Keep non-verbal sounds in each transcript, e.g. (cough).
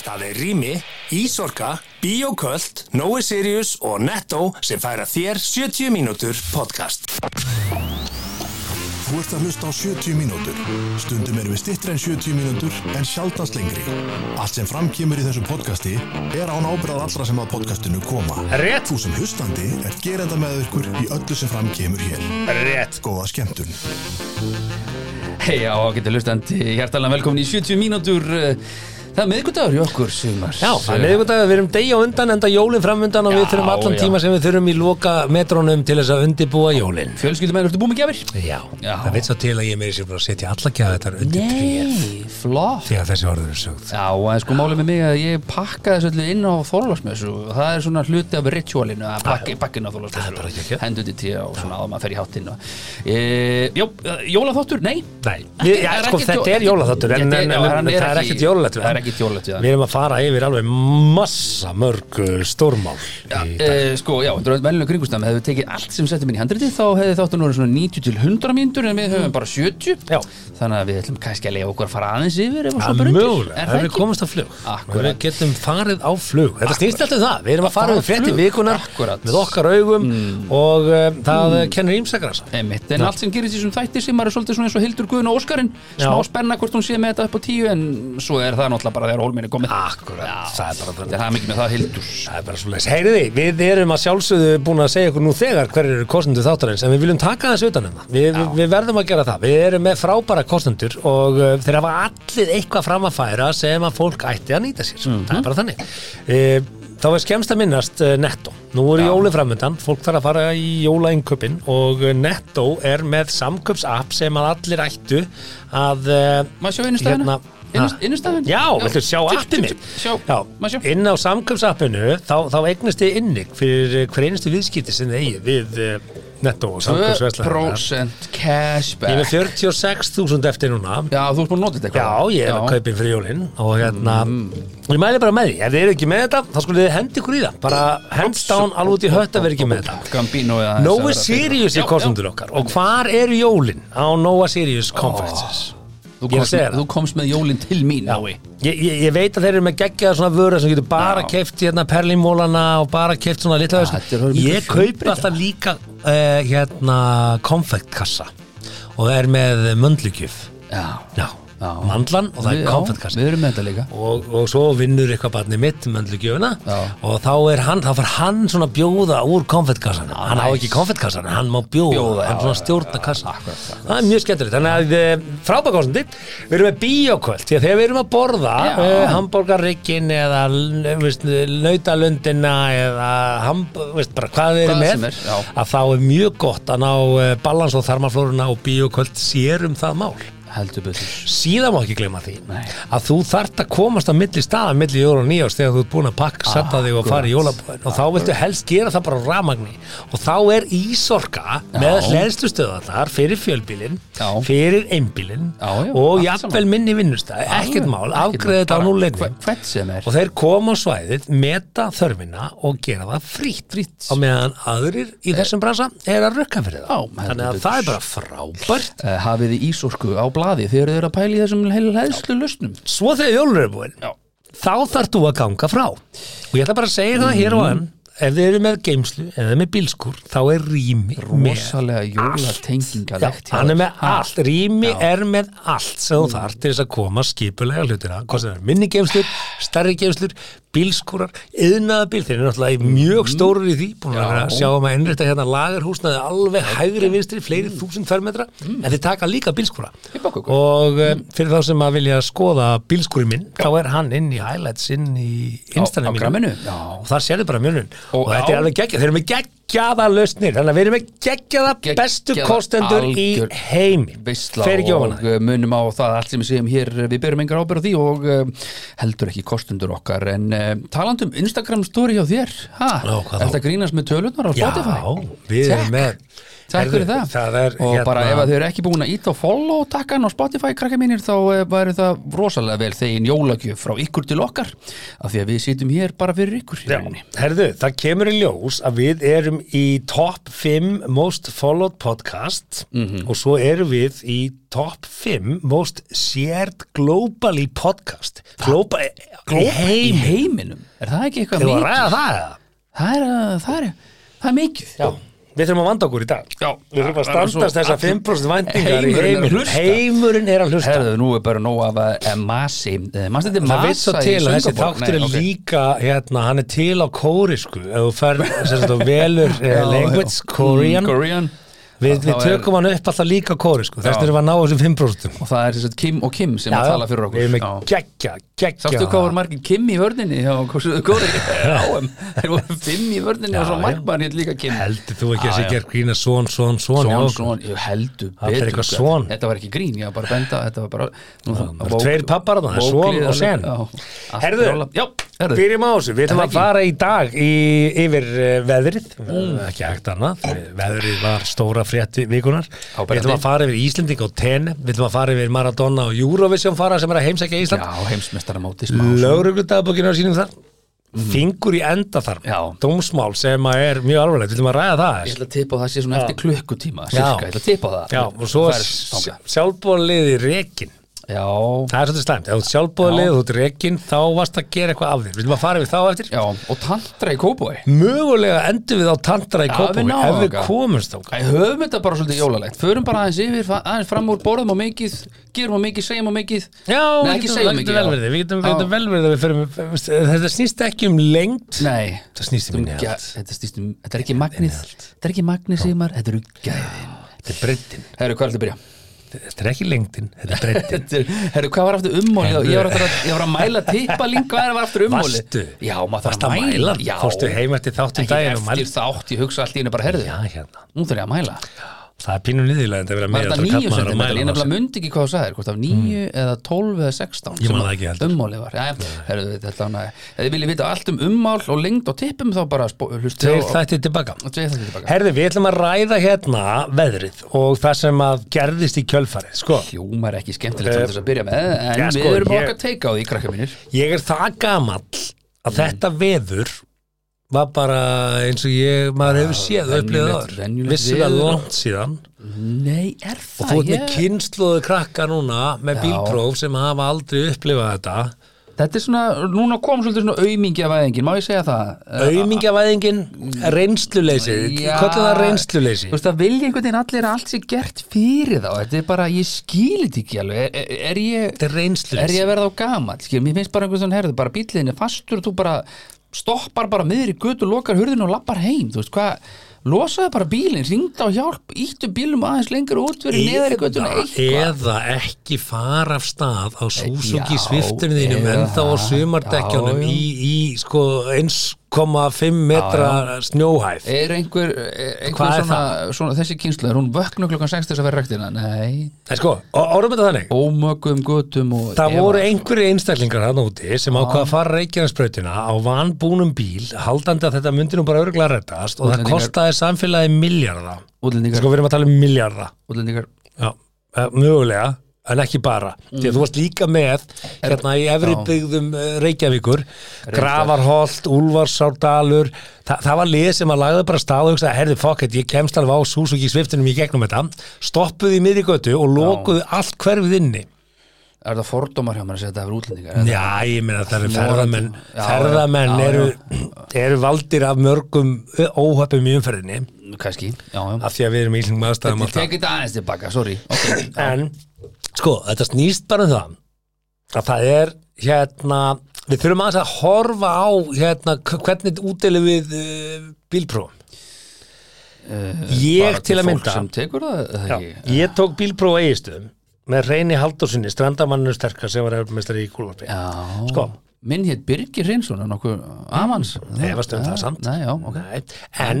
Það er Rými, Ísorka, Bíoköld, Nói Sirius og Netto sem færa þér 70 mínútur podcast. Þú ert að hlusta á 70 mínútur. Stundum erum við stittri en 70 mínútur en sjaldast lengri. Allt sem framkýmur í þessu podcasti er án ábyrðað allra sem að podcastinu koma. Rétt. Þú sem hlustandi er gerenda með ykkur í öllu sem framkýmur hér. Rétt. Góða skemmtun. Hei, á getur hlustandi, hjertalega velkomin í 70 mínútur Það er miðgudagur hjá okkur, Sigmar. Já, það er miðvikudag, við erum degi á undan enda jólinn framundan og við þurfum allan já. tíma sem við þurfum í loka metrónum til þess að undibúa jólinn Fjölskyldum ertu búin með gjafir? Já, Já. það veit svo til að ég meiri sér bara að setja alla gæða þetta undir tríð Nei, flott. Þegar þessi orður er sögð. Já, en sko málið með mig að ég pakka þessu öllu inn á Þorlásmessu og það er svona hluti af ritualinu að pakka, pakka inn á Það Ekki- jólalegt við það við erum að fara yfir alveg massa mörg uh, stórmál dag. e, sko, já, þetta er velinu kringustam hefðu tekið allt sem settum inn í handritið þá hefði þáttu nú verið svona 90 til 100 mínútur en við höfum bara 70 Já. þannig að við ætlum kannski að leiða okkur að fara aðeins yfir Er ef það við ekki? komumst á flug. Akkúrat. Við getum farið á flug. Þetta snýst alltaf það, við erum að fara á frétti vikunar Akkúrat. með okkar augum og uh, það kennir ímsagrasa Einmitt, en allt sem gerist í þessum þætti sem er svolítið svona eins og Hildur Guðun og Óskarinn smá spenna hvort hún sé með þetta upp á tíu en svo er það náttúrulega bara þegar hólminni komið Akkurat, það er bara Það er mikið með það Hildur Það er bara svo leys. Heyriði, við erum að sjálfsögðu búin að segja ykkur nú þegar hver eru kostendur þáttarins en við viljum taka þessu utan um það. Við, við, við verðum að gera það. Við erum með frábæra kostendur og uh, þeir hafa allir eitthvað fram að færa sem að fólk ætti að nýta sér. Það er bara þannig. Uh, þá er skemmst að minnast uh, Netto. Nú eru jóli framöndan, fólk þarf að fara í jólainköpin og uh, Netto er með samköpsapp sem að allir ættu að... Uh, Maður sjá innistæðina? Innistæðina? Já, viltu sjá mitt? Sjá, Já, maður sjá. Inn á samkjömsappinu þá, þá eignast þið innig fyrir hver einustu viðskipti sem þið eigið við uh, netto og samkjömsverslar 2% Ég cashback. Er með 46.000 eftir núna. Já, þú ert búin að nota þetta Já, eitthvað ég er að kaupa inn fyrir jólinn og hérna, ég mæli bara með því ef þið eru ekki með þetta, þá skulle þið hendi ykkur í það. Bara hands down alveg út í hött að vera ekki með þetta. vera Sirius er kostendur okkar. Og hvar eru jólinn á Nóa Sirius conferences? Þú komst, með, þú komst með jólinn til mín Ég, ég, ég veit að þeir eru með geggjaða svona vöru sem getur bara Já. keft hérna perlimólana og bara keft svona litla Ég kaupi alltaf líka uh, hérna konfektkassa og er með möndlugjöf. Já, Já, mandlan og það er líka. Og, og svo vinnur eitthvað barni mitt möndlugjöfuna Já. og þá er hann, þá fær hann svona bjóða úr konfektkassan hann á ekki konfektkassan, hann má bjóða, Bjóða, hann svona stjórna kassa það er mjög skemmtilegt. Þannig að uh, frábækostandi við erum með bíókvöld því að þegar við erum að borða uh, hambúrgarrikkin eða veist, nautalundina eða hamb, veist, bara hvað við erum Hvað með er, að þá er mjög gott að ná balans og þarmaflóruna og bíókvöld sér um það mál Heldur betur. Síðan má ekki gleyma því Nei. að þú þart að komast á milli staða milli jóla og nýjást þegar þú ert búin að pakka setja þig og fara í jólabóðin og þá viltu helst gera það bara á ramagni og þá er ísorka með hlæðslustöðarnar fyrir fjölbílin Já. fyrir einbílin Já, já, og jafnvel minni vinnustæð ekkert mál, afgreða þetta á er. Og þeir koma á svæðið, meta þörfina og gera það frýtt, og meðan aðrir í þessum bransa er að rukka fyrir það. Já, þannig að það er bara frábært þið á blaði þegar þið eru að pæla í þessum heilhæðslu lausnum. Svo þegar jólur er búin. Já. Þá þarf þú að ganga frá. Og ég ætla bara að segja það hér og Mhm. enn. Ef þið eru með geimslu eða með bílskur þá er rými jólatengingalegt Já, hann er með allt, rými er með allt sem þú þarf til þess að koma skipulega hlutina, hvað sem er minni geimslur stærri geimslur, bílskúrar yðnaðabíl, þeir eru náttúrulega mjög stóru í því, búin að vera að sjá um að innrætta hérna lagarhúsnaði alveg hægri vinstri fleiri þúsund fermetra, en þeir taka líka bílskúra. Og mm. fyrir þá sem að vilja skoða bílskúri minn, þá er hann inn í highlights inn í gramminu? Já. og þar sérðu bara mjönun og, þetta er alveg geggja, þeir eru með geggjaða lausnir, þannig að við erum með geggjaða bestu kostendur í heimi ekki ofan og uh, munum á það allt sem við segjum hér við berum engar ábyrð á því og uh, heldur ekki kostendur okkar en uh, talandum Instagram story hjá þér ha? Já, þá? Er þetta grínast með tölunar á Já, Spotify? við Check. erum með Takk fyrir það, það er, Og hérna- bara ef þau eru ekki búin að íta og follow takkan á Spotify krakka mínir þá eh, væri það rosalega vel þegin jólagjöf frá ykkur til okkar af því að við sitjum hér bara fyrir ykkur Já, herðu, það kemur í ljós að við erum í top 5 most followed podcast Mhm. og svo erum við í top 5 most shared globally podcast. Global, heim heiminum, er það ekki eitthvað mikið? það er, það er, það er mikið. Já, við þurfum að vanda okkur í dag. Já, Við þurfum að standast þessar 5% væntingar í Heimurinn er að. Heimurinn er að hlusta. Herðu, nú er bara nóg af að masi. Er Það masa veit svo til að þessi þáttur er líka hérna, hann er til á kórisku ef þú fer velur uh, Já, language. Korean. Mm, Korean Við, við tökum hann upp alltaf líka kórisku þess Já. erum við að ná þessum 5% Og það er þess að Kim og Kim sem að tala fyrir okkur. Við erum með Já. geggja, geggja. Sástu hvað voru margir Kim í vörninni hjá Kóri? (laughs) Áum Þeir voru fimm í vörninni og svo Já, já. margmann hér líka Kim. Heldur þú ekki að Já, sé já. gerð grína svon, svon, svon Svon, svon, ég heldur Það betur sko. Þetta var ekki grín, ég var bara að benda Þetta var bara nú, það eru tveir pappar þarna, svon og sen. Herðu, Já, herðu Byrjum á þessu, við ætlum að fara í dag í, yfir uh, veðrið, Mm. ekki hægt annað, veðrið var stóra frétti vikunar, við ætlum að fara yfir Íslending og Tene, við ætlum að fara yfir Maradona og Eurovision fara sem er að heimsækja Ísland, Já, heimsmestaramóti smá svona. lögregludagabokinu á sínum þar, fingur í enda þar. Já. dómsmál sem er mjög alvarlegt, við ætlum að ræða það. Ég ætla að tippa á það sé svona eftir klukkutíma Já. Sirka, ég ætla að tippa á það Já, og svo er þangað. sjálfbóðliði rekin Já, Það er svolítið slæmt, ef þú ert sjálfbóðlið Já. þú ert rekin, þá varst að gera eitthvað af þér. Við viljum að fara við þá eftir? Já, og tantra í kópói. Mögulega endur við á tantra í við náum ef við komumst á Æ, höfum þetta bara svolítið jólalegt. Förum bara aðeins yfir, aðeins fram úr borðum á mikið Gerum á mikið, segjum á mikið. Við ekki segjum mikið, við getum, við Já. getum vel verið að við förum, Þetta snýst ekki um lengt Nei, Þetta snýst um þetta, er ekki lengtin, þetta er breytin (laughs) er- Herru, hvað var aftur ummólið? Ég var aftur að, ég var að mæla tippaling, hvað var aftur ummólið? Varstu? Já, maður þarf að mæla? Fórstu heim eftir þáttum daginn og eftir þátt, ég hugsa allt í henni bara, herðu hérna, Nú þarf ég að mæla það er pínum niðurlega en það er Var verið að meðal sentimeter? Ég nefnilega mundi ekki hvað þú sagðir Hvort af nýju eða tólf eða sextán Ég man það ekki heldur. Ummálið var, já, herðu þetta hann Ef þið viljið vita allt um ummál og lengd og tippum þá bara hlustið Tveir þættir tilbaka. Og tveir þetta tilbaka. Herði, við ætlum að ræða hérna veðrið og það sem að gerðist í kjölfarið sko, ekki skemmtilegt að mínir. Ég er það að þetta veður var bara eins og ég maður hefur séð og venjulegt vissilega langt síðan? Nei, er það? og þú ert með Ég- kynnslóðu krakka núna með Já. bílpróf sem hafa aldrei upplifað þetta. Þetta er svona, núna kom svolítið svona aumingjafæðingin, má ég segja það? auðmingjavæðingin, reynsluleysi hvað er það reynsluleysi? Þú veist það vilja einhvern veginn allir að allt sé gert fyrir þá. Þetta er bara, ég skil þetta ekki alveg. Er, er, er ég þetta er er ég að verða á gamall? Skil, mér finnst bara einhvern veginn herðu, bara bíliðin er fastur þú bara stoppar bara miður í götu, lokar hurðinu og lappar heim þú veist hvað, losaði bara bílinn ringda á hjálp, íttu bílum aðeins lengur út fyrir neðar í götuna eða, eitthvað eða ekki fara af stað á Suzuki Já, sviftunum þínum en þá á já. í, í sko 1,5 metra snjóhæð. Er einhver, er einhver Hvað er svona, svona þessi kynslu, er hún vöknu klukkan 6 þess að vera ræktina, nei. En sko, orðum þetta þannig. Ómögum götum og Það efa. voru einhverju einstaklingar hann úti sem ákvaða að fara reykjarnsbrautina á vanbúnum bíl, haldandi að þetta myndi nú bara örgulega reddast og það Útlendingar- kostaði samfélagi miljarda. útlendingar, Sko við erum að tala um miljarda. útlendingar. Já, eh, mögulega, en ekki bara. Því að þú varst líka með hérna í efri Já. byggðum Reykjavíkur, Gravarholt, Úlfarsárdalur, Þa, það var lið sem að lagði bara stað og hugsaði, herði fokk, ég kemst alveg á Suzuki sviftunum í gegnum þetta, stoppuði í miðri götu og lokuði allt hverfið inni. er það fordómar hjá mér að segja þetta er útlendingar? Já, ég meina það eru ferðamenn Já, ferðamenn já, eru, já. eru valdir af mörgum óhöpum í umferðinni kannski, já, já af því að við erum í íslengum aðstæðum þetta aðeins tilbaka, sorry okay. en sko, þetta snýst bara um það að það er hérna við þurfum aðeins að horfa á hérna, hvernig útdeilum við uh, bílprófum. Ég Bara til að mynda það, já, ég tók bílpróf á eigistöðum með reyni Haldursinni, strandamanninu sterkar sem var eftirmestari í kúlvarpi. Sko. minn hétt Birgir Hreinsson nokkuð avans efast um það samt? Nei, já, ok. Nei, en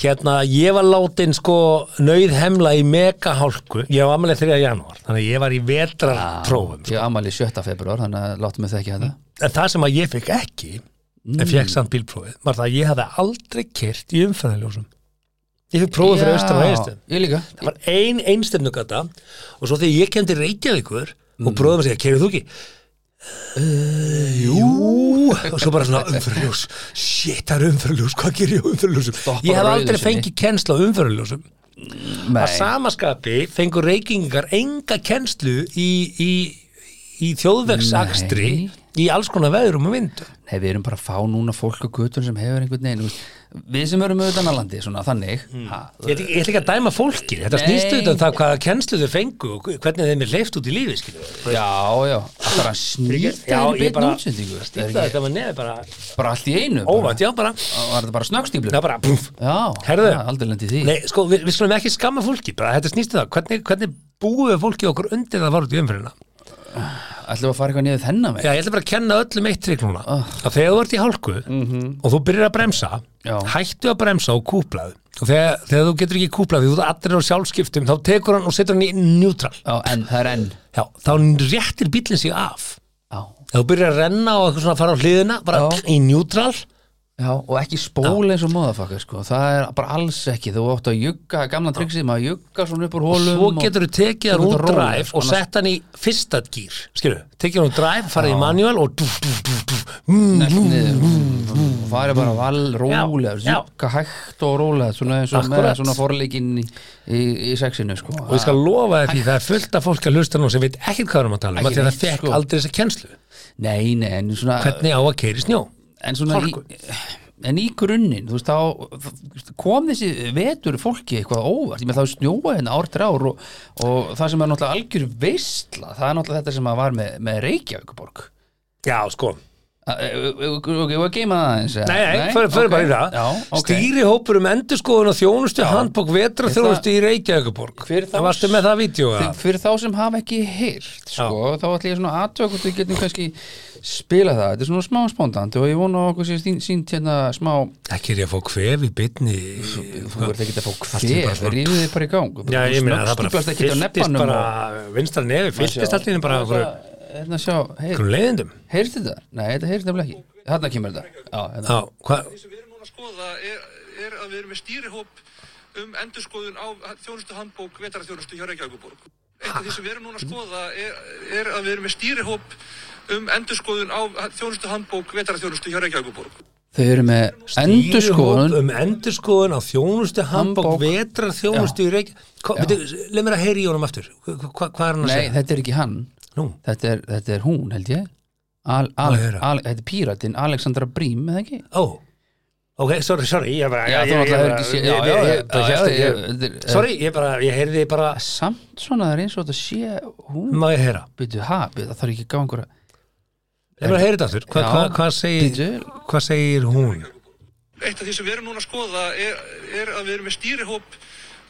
hérna ég var látin sko nöyð hemla í megahálku. Ég var amalið 3. janúar þannig að ég var í vetrarprófum sko. Ég amali 7. februar, þannig að láttu mig þekki þetta. En það sem að ég fikk ekki en fekk samt bílprófið var það að ég hafði aldrei kyrt í umferðarljósum Ég fyrir prófið fyrir austan og einstum Ég líka. Það var ein einstefnugata og svo þegar ég kem til Reykjavíkur og bróðum að segja, kerið þú ekki? Uh, jú. Og svo bara svona umfyrirljós shit, það er umfyrirljós, hvað gerir ég umfyrirljósum? Ég hef aldrei fengið kennslu á umfyrirljósum að samaskapi fengur reykingar enga kennslu í, í, í þjóðvegsakstri í alls konar veðrum og vindu Nei, við erum bara að fá núna fólk á götun sem hefur einhvern veginn Við sem erum auðvitað á landi, svona þannig ha, Ég ætla ekki að dæma fólki, þetta snýst auðvitað um það hvaða kennslu þau fengu og hvernig þeim er leift út í lífi skilur. Já, já, það ég beinn bara útsendingu það með nefi bara Bara allt í einu óvænt, já bara. Var þetta bara snöggstíflu? Já bara, Herðu. er Nei, sko, við, við skulum ekki skamma fólki bara þetta snýst um það, hvernig, hvernig búum við fólki okkur undir það var út í umfyrirna Ætlum að fara eitthvað niður þennan veginn Já, ég ætla bara að kenna öllum eitt trikk núna. Að þegar þú ert í hálku og þú byrjar að bremsa Já. hættu að bremsa og kúplað. Og þegar, þegar þú getur ekki kúplað því þú ert allir á sjálfskiptum þá tekur hann og setur hann í neutral. Já, en það er enn. Já, þá réttir bílinn sig af. Já, þegar þú byrjar að renna og eitthvað svona að fara á hliðina bara Já. í neutral Já, og ekki spól eins og móðafakka sko. það er bara alls ekki. Þú átt að jugga, gamla tryggsið maður jugga svona upp úr hólum svo og- getur þú tekið hann Svo úr róleg, drive og sett hann í fyrsta gýr skilju, tekið hann úr drive, farið í manual og er bara val rólega jugga hægt og rólega svona eins og með Akkúrat. svona forleikin í, í, í sexinu sko. og ég skal lofa þér því það er fullt af fólk að hlusta nú sem veit ekkert hvað við erum að tala um því að það fekk sko. aldrei þessa kennslu. Nei, nei, en svona hvernig á að keiri snjó en svona í, en í grunninn þú veist þá kom þessi vetur fólki eitthvað óvart, þá snjóa hérna ár til ár og, og það sem er náttúrulega algjör veistla, það er náttúrulega þetta sem var með, með Reykjavíkuborg já sko, að geima það eins nei, nei, fyrir, bara í það. Stýri hópur um endurskoðun og þjónustu handbók vetra þjónustu í Reykjavíkuborg það varstu með það vídeo Fyr- fyrir þá sem hafa ekki heyrt sko, þá ætla ég svona aðtöku hvort við getum kannski spila það, þetta er svona smá spondant og ég vona okkur sé sín- sínt hérna smá ekki er ég að fá kvef í bytni þú verður ekki að fá kvef, svona- rífið þið bara í gang. Já, ég meina það bara Snöggstúplast ekki á fylltist hérna sjá, okkur leiðindum heyrst þetta? Nei, þetta heyrst nefnilega ekki þarna kemur þetta já, hérna. já, hvað því sem við erum núna að skoða er, er að við erum með stýrihóp um endurskoðun á þjónustu handbók vetarþjónustu hjá Reykjavíkuborg. Eitt af því sem við erum núna að skoða er, er að við erum með stýrihóp um endurskoðun á þjónustu handbók vetarþjónustu hjá Reykjavíkuborg. þau eru með endurskoðun um endurskoðun á þjónustu handbók Handbók. vetrar þjónustu í Reykjavík leið mér að heyri í honum aftur Hva- hva- hvað er hann að nei, segja? þetta er ekki hann þetta er, þetta er hún held ég. Al, al, al, þetta er píratinn Alexandra Brím, eða ekki? ó. Ok, sorry, sorry ég bara, Já, ég- ég- bara sorry, ég bara, ég heyrði bara samt svona það er eins og þetta sé hún. Má ég heyra, ha, byrju, það þarf ekki að gá einhverja ég bara heyri þetta aftur. Hvað Já. hva, hva segir, Bíddu. hvað segir hún? Eitt af því sem við erum núna að skoða er, er að við erum með stýrihóp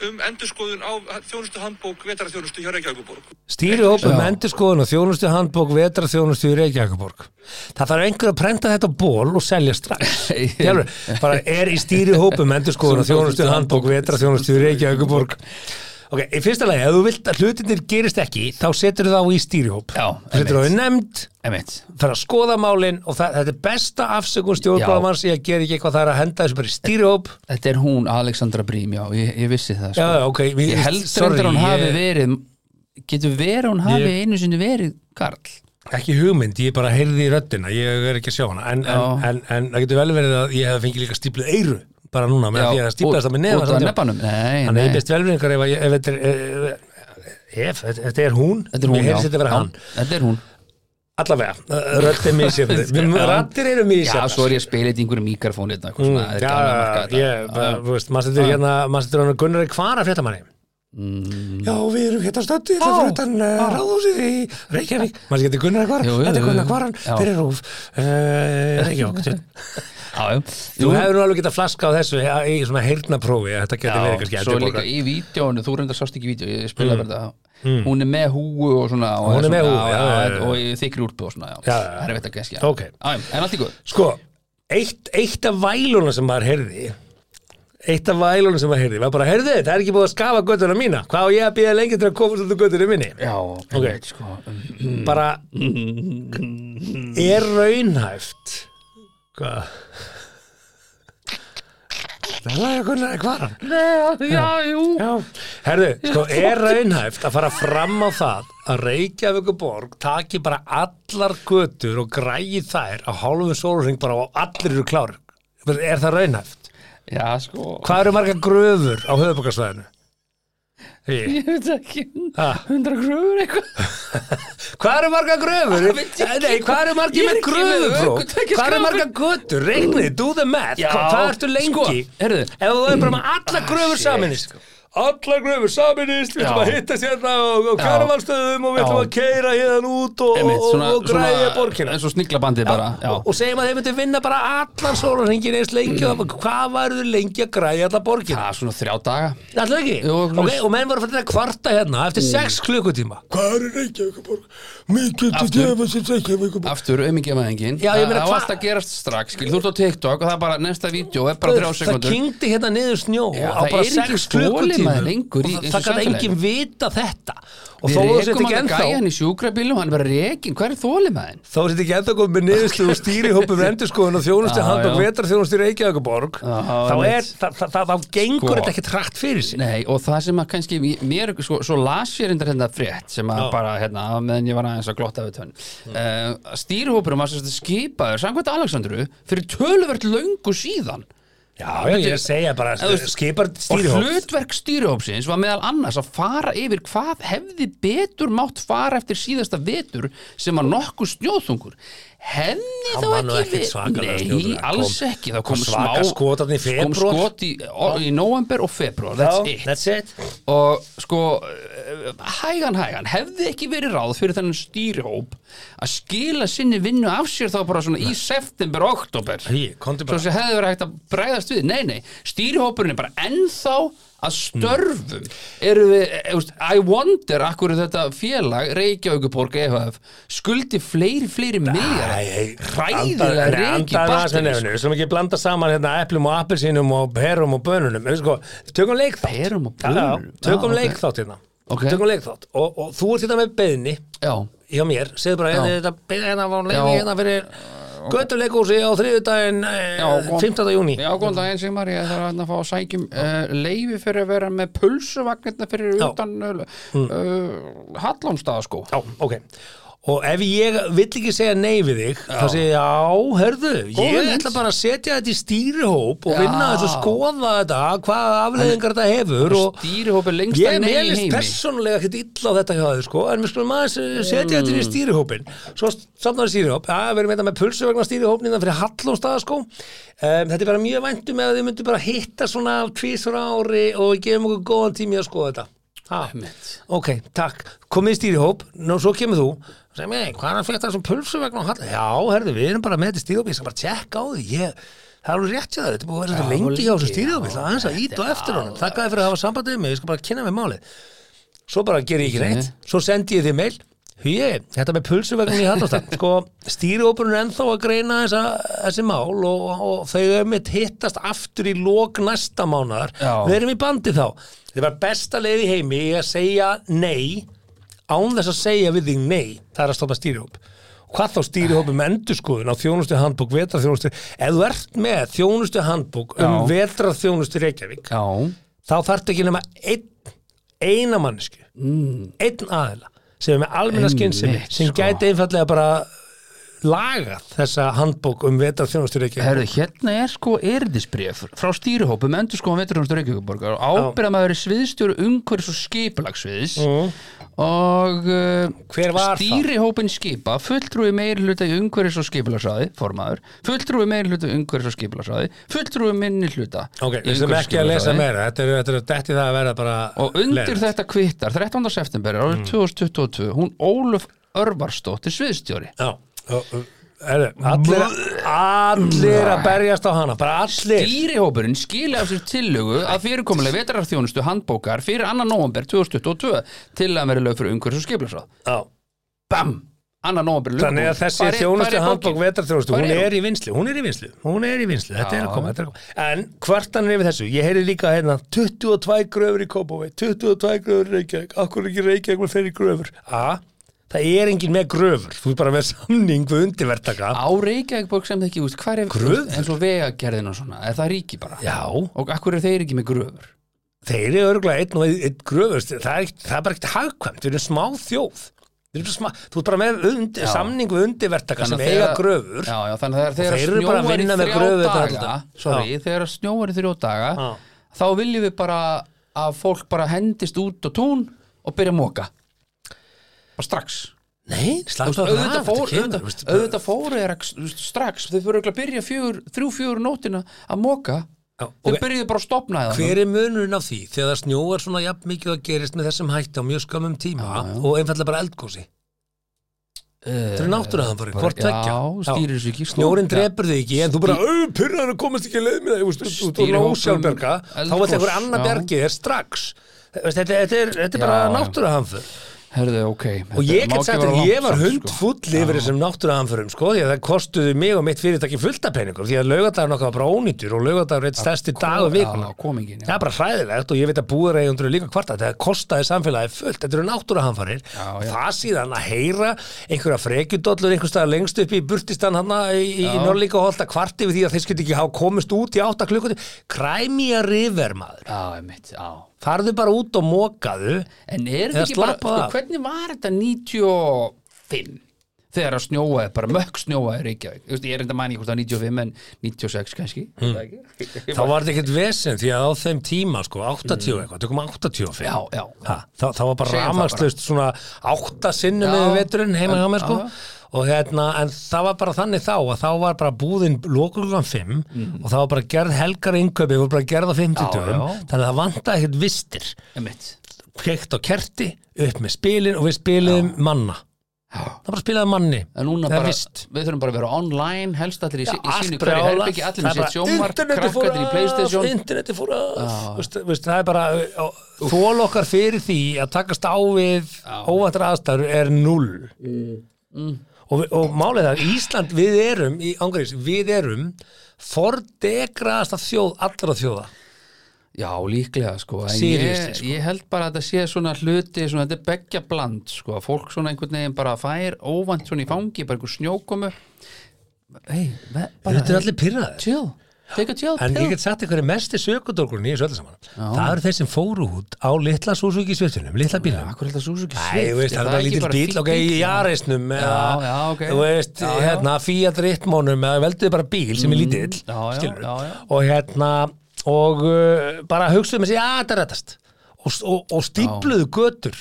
um endurskoðun á þjónustu handbók vetarþjónustu hjá Reykjavíkuborg. Stýrihóp um endurskoðun og þjónustu handbók vetra þjónustu í Reykjavíkuborg það þarf einhver að prenta þetta á ból og selja strax. (laughs) Alvöru, bara er í stýrihóp um endurskoðun og þjónustu handbók vetra þjónustu í Reykjavíkuborg ok, í fyrsta lagi, ef þú vilt að hlutinir gerist ekki þá setur þú þá í stýrihóp. Já, þú setur þá í nefnd emitt, fer að skoða málin og það, þetta er besta afsökun stjórnbáðamanns í að gera ekki eitthvað það er að henda þessu bara í stýrihóp. Þetta er hún Alexandra Brím, já, ég, ég vissi það já, sko. já, ok, við, ég held sorry, reyndar hún hafi ég- verið getur verið hún hafi Ég- einu sinni verið Karl? Ekki hugmynd, ég bara heyrði í röddina ég er ekki að sjá hana en, en, Já. en, en það getur vel verið að ég hef fengið líka stípluð eyru bara núna með því að stíplast það með nefa þannig að ég best velverðingar ef, að ég- ef þetta er ef, ef, þetta er hún þetta er hún, mér já, heyrðist þetta vera Já, hann. þetta er hún. Allavega, röddin mísjöfn (laughs) rattir eru já, mísjöfn svo er ég að spila í einhverju mikrofón hérna, er já, að ég, bara, þú veist, maður setur hérna maður setur hann Gunnar Kvara fréttamanni Mm. Já, við erum hérna stöndið það fyrir utan uh, ráðhúsið í Reykjavík. Maður getur Gunnar jú, þetta er Gunnar Já. fyrir rúf. Uh, Reykjavík (laughs) já, já. Þú hefur nú alveg getað flaska á þessu í svona heyrnaprófi, þetta getur verið kannski svo líka í vídjónu, þú reyndar sást ekki vídjó, ég spilaði mm. þetta hún er með húu og svona og Hún er með svona- húfu, já, já, og í þykri úlpu og svona, já, það er veit að gæskja Ok. en allt í góð Sko, eitt, eitt af vælunum sem maður heyrði eitt af vælunum sem maður heyrði var bara, heyrðu, það er ekki búið að skafa göttuna mína. Hvað á ég að býða lengi til að komast út úr göttunum minni? Já, Ok. veit, sko, um, bara er raunhæft? Hvað? Nei, Gunnar, hvað er hann? Nei, já, jú. Já, herðu, sko, er raunhæft að fara fram á það að Reykjavíkuborg taki bara allar götur og grægi þær á hálfum sólurring bara og allir eru klárir. Er það raunhæft? Já, sko Hvað eru marga gröfur á höfuborgarsvæðinu? Því, (laughs) Ég veit ekki, hundra gröfur eitthvað (laughs) hvað eru marga gröfur? (laughs) Nei, hvað eru margi með ökutækisgröfur. Hvað eru marga götur? Regnið, do the math. Hvað ertu lengi? sko, heyrðu. Ef þú er bara með alla gröfur shit. saminist. Allar gröfur saminist, við ætlum að hitta sérna og, og kjaravalstöðum og við ætlum að keira hérna út og, Einmitt, og, svona, og græja borgina. eins og sniglabandið bara já. og segjum að þeir myndi vinna bara allan sólarhengin eins lengi og hvað varður lengi að græja alla borgina? Já, svona þrjá daga Alltaf ekki? Jú, ok, og menn voru fyrir að kvarta hérna eftir sex klukkutíma Hvað er Reykjavíkuborg? Mikið til Aftur. gefa sér Reykjavíkuborg Aftur Já, ég meina, Það á hva- allt að og klukkutíma lengur og það kann enginn vita þetta. Og þó þú sett ekki gæja hann ennþá í sjúkrabílum Hann er bara rekin, hver er þólimaðin? þá sett ekki ennþá komið með niðurslu og stýrihópum (laughs) endurskoðun og þjónustu hand og já. vetarþjónustu í Reykjavíkuborg þá er, gengur Sko. þetta ekki trætt fyrir sig. Nei, og það sem að kannski mér, sko, svo las ég reyndar hérna frétt sem að bara, hérna, meðan ég var aðeins að glotta við tönn. Uh, stýrihópurum var skipaður, samkvæmt Alexandru fyrir töluvert löngu síðan Já, já, ég er að segja bara skipar og stýrihóp hlutverk stýrihópsins var meðal annars að fara yfir hvað hefði betur mátt fara eftir síðasta vetur sem var nokkuð snjóðþungur Hann þá ekki svakalega nei, alls ekki. Það kom smá skot í skot í, í november og februar that's it. That's it. Og sko hægan hægan, hefði ekki verið ráð fyrir þennan stýrihóp að skila sinni vinnu af sér þá bara svona í september og oktober svo sem hefði verið hægt að bregðast við. Nei, nei, stýrihópurinn er bara ennþá að störfum eru við, e, veist, I wonder akkur þetta félag Reykjavíkuborg EHF skuldi fleiri, fleiri reiki Andaði batteri nefnir, við slum ekki blanda saman hérna eplum og appelsínum og perum og bönunum Við sko, tökum leikþátt Perum og Já, já? Tökum Já, ok. leikþátt hérna Ok. Tökum leikþátt og, og þú ert hérna með beðni já, hjá mér, segðu bara Já. hérna, þetta beðni hérna var leiði Já. hérna fyrir Götuleikúsi á þriðudaginn eh, Já, góðan- 15. júni Já, góðan daginn Sigmar, ég þarf að fá að sækjum uh, leifi fyrir að vera með pulsuvagnirna fyrir Já. utan uh, uh, Hallómstaða sko Já, ok Og ef ég vill ekki segja nei við þig þá segi ég, já, hörðu ég hugmynd. ætla bara að setja þetta í stýrihóp og Já. vinna þessu skoða þetta hvaða afleðingar þetta hefur og Stýrihópi lengsta Ég nei í meðlist heimi persónulega ekkert illa á þetta hjá þau sko, en við skulum aðeins eh, setja þetta inn í stýrihópin svo samnáður stýrihóp, já, við erum þetta með pulsu vegna stýrihópnina fyrir Hallónstaða sko um, þetta er bara mjög væntum ef þið myndu bara hitta svona tvísur ári og gefum okkur góðan tími að skoða þetta. Ok, takk, komið í stýrihóp nú svo kemur þú. Og segir mig, hvað er að fætta þessum pulsu vegna á Halló já, herðu, við erum bara með þetta stýrihóp ég skal bara tjekka á því, ég Það er alveg rétt hjá þér, þetta búið að vera Já, lengi hjá þessu já. það er aðeins að ít og eftir honum, þakkaði fyrir að hafa sambandið með mig, ég skal bara kynna mig málið. Svo bara ger ég ekki neitt. Svo sendi ég þið mail Hugi, þetta með pulsuvegnin í Hallastad sko, stýrióperun er ennþá að greina þessa, þessi mál og, og þau mitt hittast aftur í lok næsta mánaðar. Já. við erum í bandi þá. Þetta var besta leið í heimi að segja nei án þess að segja við þig nei það er að stoppa stýrihóp. Hvað þá stýrihópi með endurskoðun á þjónustu handbók, vetrarþjónustu? Ef þú ert með þjónustu handbók um vetrarþjónustu Reykjavík Já, þá þarftu ekki nema einn, eina mannesku Mm. einn aðila sem er með almenna skynsemi sem sko. gæti einfallega bara lagað þessa handbók um vetar þjónustur ekki herðu, hérna er sko erindisbréf frá stýrihópum endur sko á veturhjónustur Reykjavíkuborgar og ábyrðamaður er sviðstjóru umhverfis og skipulagsviðs og uh, stýrihópin skipa fulltrúi meiri hluta í umhverfis og skipulagsraði formaður, fulltrúi meiri hluta í umhverfis og skipulagsraði, fulltrúi minni hluta ok, í við sem ekki að lesa meira þetta er, þetta er það að vera bara og undir leiðinlegt. þetta kvittar 13. september árið Mm. 2022 hún Ólöf Örvarsdóttir sviðstjóri Já, allir, allir að berjast á hana bara allir Stýrihópurinn skili af sér tillögu að fyrirkomulega vetrarþjónustu handbókar fyrir 2. november 2022 til að vera lög fyrir umhverfis og skiplasráð. BAM! 2. november lög Þannig að þessi þjónustu handbók vetarþjónustu, hún er í vinslu, hún er í vinslu, hún er í vinslu, þetta er að koma, þetta er að koma. En kvartanir yfir þessu, ég heyri líka hérna 22 gröfur í Kópavei, 22 gröfur í Reykjavík, akkur er ekki Reykjavík með það er engin með gröfur þú er bara með samning við undirvertaka Á Reykjavíkborg sem það ekki, úst, hvað er Gröfur? eins og vegagerðin og svona, er það ríki bara? já, Og akkur er þeir ekki með gröfur? þeir eru örgulega einn og einn, einn gröfur það er, ekki, það er bara ekkert hagkvæmt, við erum smá þjóð bara smá, þú er bara með Já. samning við undirvertaka sem að eiga gröfur Já, já, þannig að þeir eru bara að vinna með gröfur alltaf. Sorry, þegar snjóar í þrjó daga þá viljum við bara að fólk bara hendist út á tún og byrja að móka bara strax nei, veist, á auðvitað það, þetta auðvitað, fóru er strax þau fyrir að byrja fjögur, þrjú fjögur nótina að móka Já, þau byrjuðu bara að stopna það Hver er munurinn á því þegar það snjóar svona jafn mikið að gerist með þessum hætti á mjög skömmum tíma og einfallega bara eldgósi? Þetta er náttúruhamfarir, hvort tveggja. Já, stýrir þessu ekki Snjórin Já. drepur þig ekki en þú bara, pyrraður að komast ekki að leið með það, þú ert Stýrihópum, ósjálfberga, þá eldgos, vill einhver annar já. bergi þér strax. Þetta, þetta er, þetta er bara Já, já. náttúruhamfur. Herðu, ok Og ég get sagt að ég var hund sko. yfir þessum náttúruhamfurum, sko, því að það kostuði mig og mitt fyrirtæki fullta peningum, því að laugardagurinn okkar var bara ónýttur og laugardagurinn er eitt stærsti dag. Já, komingin, Það er bara hræðilegt og ég veit að búðareigundur eru líka kvarta þetta kostaði samfélagi fullt, þetta eru já. það síðan að heyra einhverja frekjudollur einhvers staðar lengst upp í burtistan hann í. Norlíka holta kvarti við því að þeir skilti ekki hafa komist út í átta farðu bara út og mókaðu En er þetta ekki bara, sko, hvernig var þetta 95 þegar að snjóaði, bara mökk snjóaði í Reykjavík, Þú veist, ég er enda manni hvort það 95 en 96 kannski mm. þá var þetta ekkert vesen því að á þeim tíma sko 80 eitthvað, tökum 85 Já, já. ha, þá, þá var bara það rafmagnslaust svona átta sinnum Já. með veturinn heima hjá mér sko já. Og hérna, en það var bara þannig þá að þá var bara búðin lokulgan 5 og það var bara gerð helgar inköpi og bara gerð á 50 Mm. Já, dögum já. þannig að það vantaði ekkert vistir. Kveikt á kerti, upp með spilin og við spiliðum manna. Það bara spilaði manni. Það er bara, vist. við þurfum bara að vera online helst allir í, sí- í sínu hverju herbyggi, allir með sitt sjómar bara, krakkarnir í Playstation. af, internetið fór veist, það er bara þól okkar fyrir því að takast á við óvæntar aðstæður er null. Og, við- og málið er að Ísland við erum í ángreis, við erum fordegraðasta þjóð allra þjóða. Já, líklega sko ég, sko. ég held bara að þetta sé svona hluti svona, þetta er beggja bland sko fólk svona einhvern veginn bara fær óvænt svona í fangi, bara einhver snjókomu. Hei, þetta er allir a chill En ég get sagt ykkur er mesti sökudólkurinn í öllu saman Það eru þeir sem fóru út á litla súsuki sviftunum, litla bílum að Suzuki það er lítill bíl, ok, í Fiat Ritmónum eða velduðu bara bíl sem er lítill Mm, já. og hérna og uh, bara sig, já, þetta er rettast og, stípluðu götur.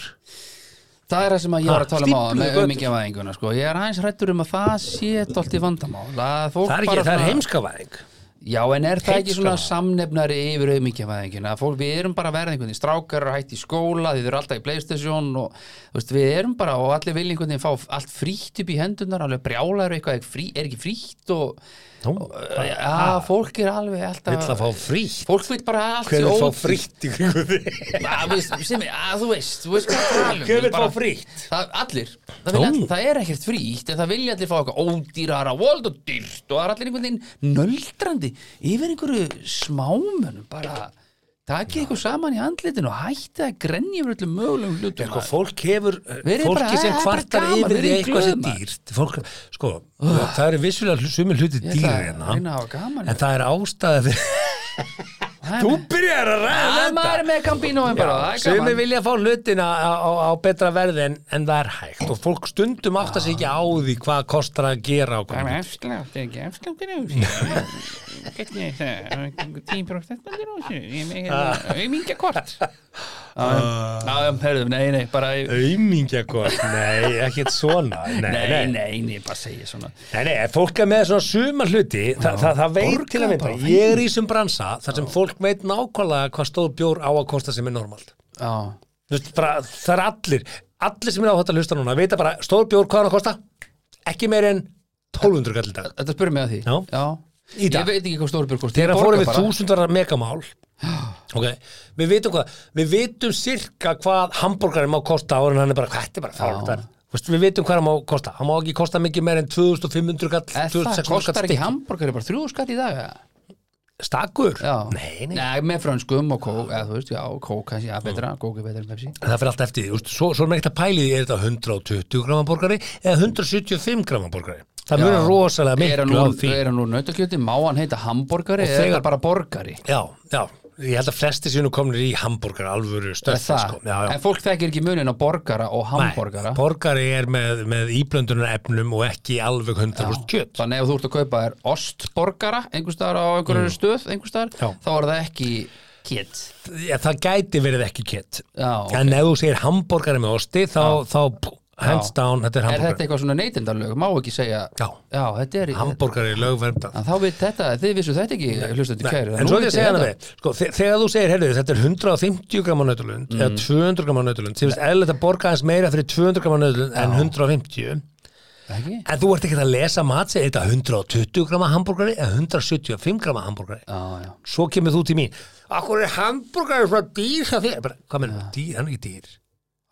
Það er það sem að ég var að tala um á stífluðu með götur. auðmyggjavæðinguna sko. Ég er aðeins hrættur um að það sé dólt í vandamál að það er það er heimskavæðing Já, en er það ekki svona Heimskaða. samnefnari yfir auðmyggjavæðingina? Fólk, við erum bara að verða einhvern veginn strákar og hætti í skóla, þið eru alltaf í Playstation og veist, við erum bara og allir vilja einhvern veginn fá allt frítt upp í hendunar, alveg brjálæður eitthvað er ekki frítt og Nú, Já, fólk er alveg alltaf vill að fá frítt. Fólk vil bara allt hver vil fá frítt í kringu þig? (laughs) Þú veist, þú veist er Hver vill fá frítt? Allir, það, allir, það er ekkert frítt en það vilja allir fá eitthvað ódýrara vold og dyrt og það er allir einhvern veginn nöldrandi yfir einhverju smámunum bara takið ykkur saman í andlitinu og hætti að grenja yfir öllum mögulegum hlutum sko, fólk hefur, Verið fólki bara, sem "Eh, kvartar gaman, yfir verið eitthvað sem dýrt. Fólk, sko, það eru vissulega sumir hluti dýr hérna. en það er ástæða fyrir (laughs) þú byrjar að ræða Það er maður með kampínóin bara, það er Sumir gaman. vilja fá hlutina á, á, á betra verði en, en það er hægt. Og fólk stundum átt að sig ekki á því hvað kostar að gera og Það er hvað efslátt, ekki efsláttur (laughs) Hvernig er það? Tímbrúkt þetta er þessu. Ég með hérna auðmingja kort. Já, já, herðu, nei, nei, bara Aumingja gott, nei, ekkert svona. Nei, Nei, nei, bara segja svona. Nei, nei fólk er með svona sumar hluti. Það, það, það veit til að mynda. Ég er í þessum bransa þar sem fólk veit nákvæmlega hvað stóð bjór á að kosta sem er normalt. Já, það er allir allir sem er á þetta að hlusta núna vita bara stóð bjór hvað hann að kosta ekki meir en 1200 kall í dag þetta spyrir mig að því. Já. Í dag. Ég veit ekki hvað stórbjörg kosti þegar fórum við þúsundvara megamál. (gasps) Ok, við vitum hvað við vitum sirka hvað hambúrgarinn má kosta áður en hann er bara, hvað, þetta er bara verð. Þú veist, við vitum hvað hann má kosta. Hann má ekki kosta mikið meir en 2500 kall Það 2600 kostar kall ekki stykki. hambúrgari bara þrjú skatt í dag eða? Stakur? Já. Nei, nei, Nei, með frönskum og kók, eða þú veist, já, kók kannski, já, betra, kók er betra en Pepsi það fyrir allt eftir þú veist, svo, svo er meitt að pæli því, er þetta 120 grama borgari eða 175 grama borgari það mjög rosalega miklu á því er hann nú nautakjöti, má hann heita hambúrgari eða þegar- bara borgari? já, já, ég held að flesti nú komnir í hambúrgar alvöru stöð já. En fólk þekkir ekki munin á borgara og hambúrgara borgari er með, með íblöndunar efnum og ekki alveg 100% kjöt Þannig ef þú ert að kaupa er ostborgara einhvers staðar á einhverju stöð Mm. Já. þá er það ekki kjöt Já, það gæti verið ekki kjöt Já, ok. en ef þú segir hambúrgari með osti þá, þá hands Já. down, þetta er Er þetta eitthvað svona neytindalög? Má ekki segja Já. þetta er hambúrgari lögverndað. En þá við þetta, þið vissu þetta ekki hlustandi kæri En svo er ég að segja hana við, sko, þe- þegar þú segir, heyrðu, þetta er 150 grama nautalund Mm. eða 200 grama nautalund, sem veist eðlilegt að borga aðeins meira fyrir 200 grama nautalund en 150 Ekki? en þú ert ekki að lesa mat, segir þetta 120 grama hambúrgari eða 175 grama hambúrgari Já, já. Svo kemur þú til mín. Akkur er hambúrgari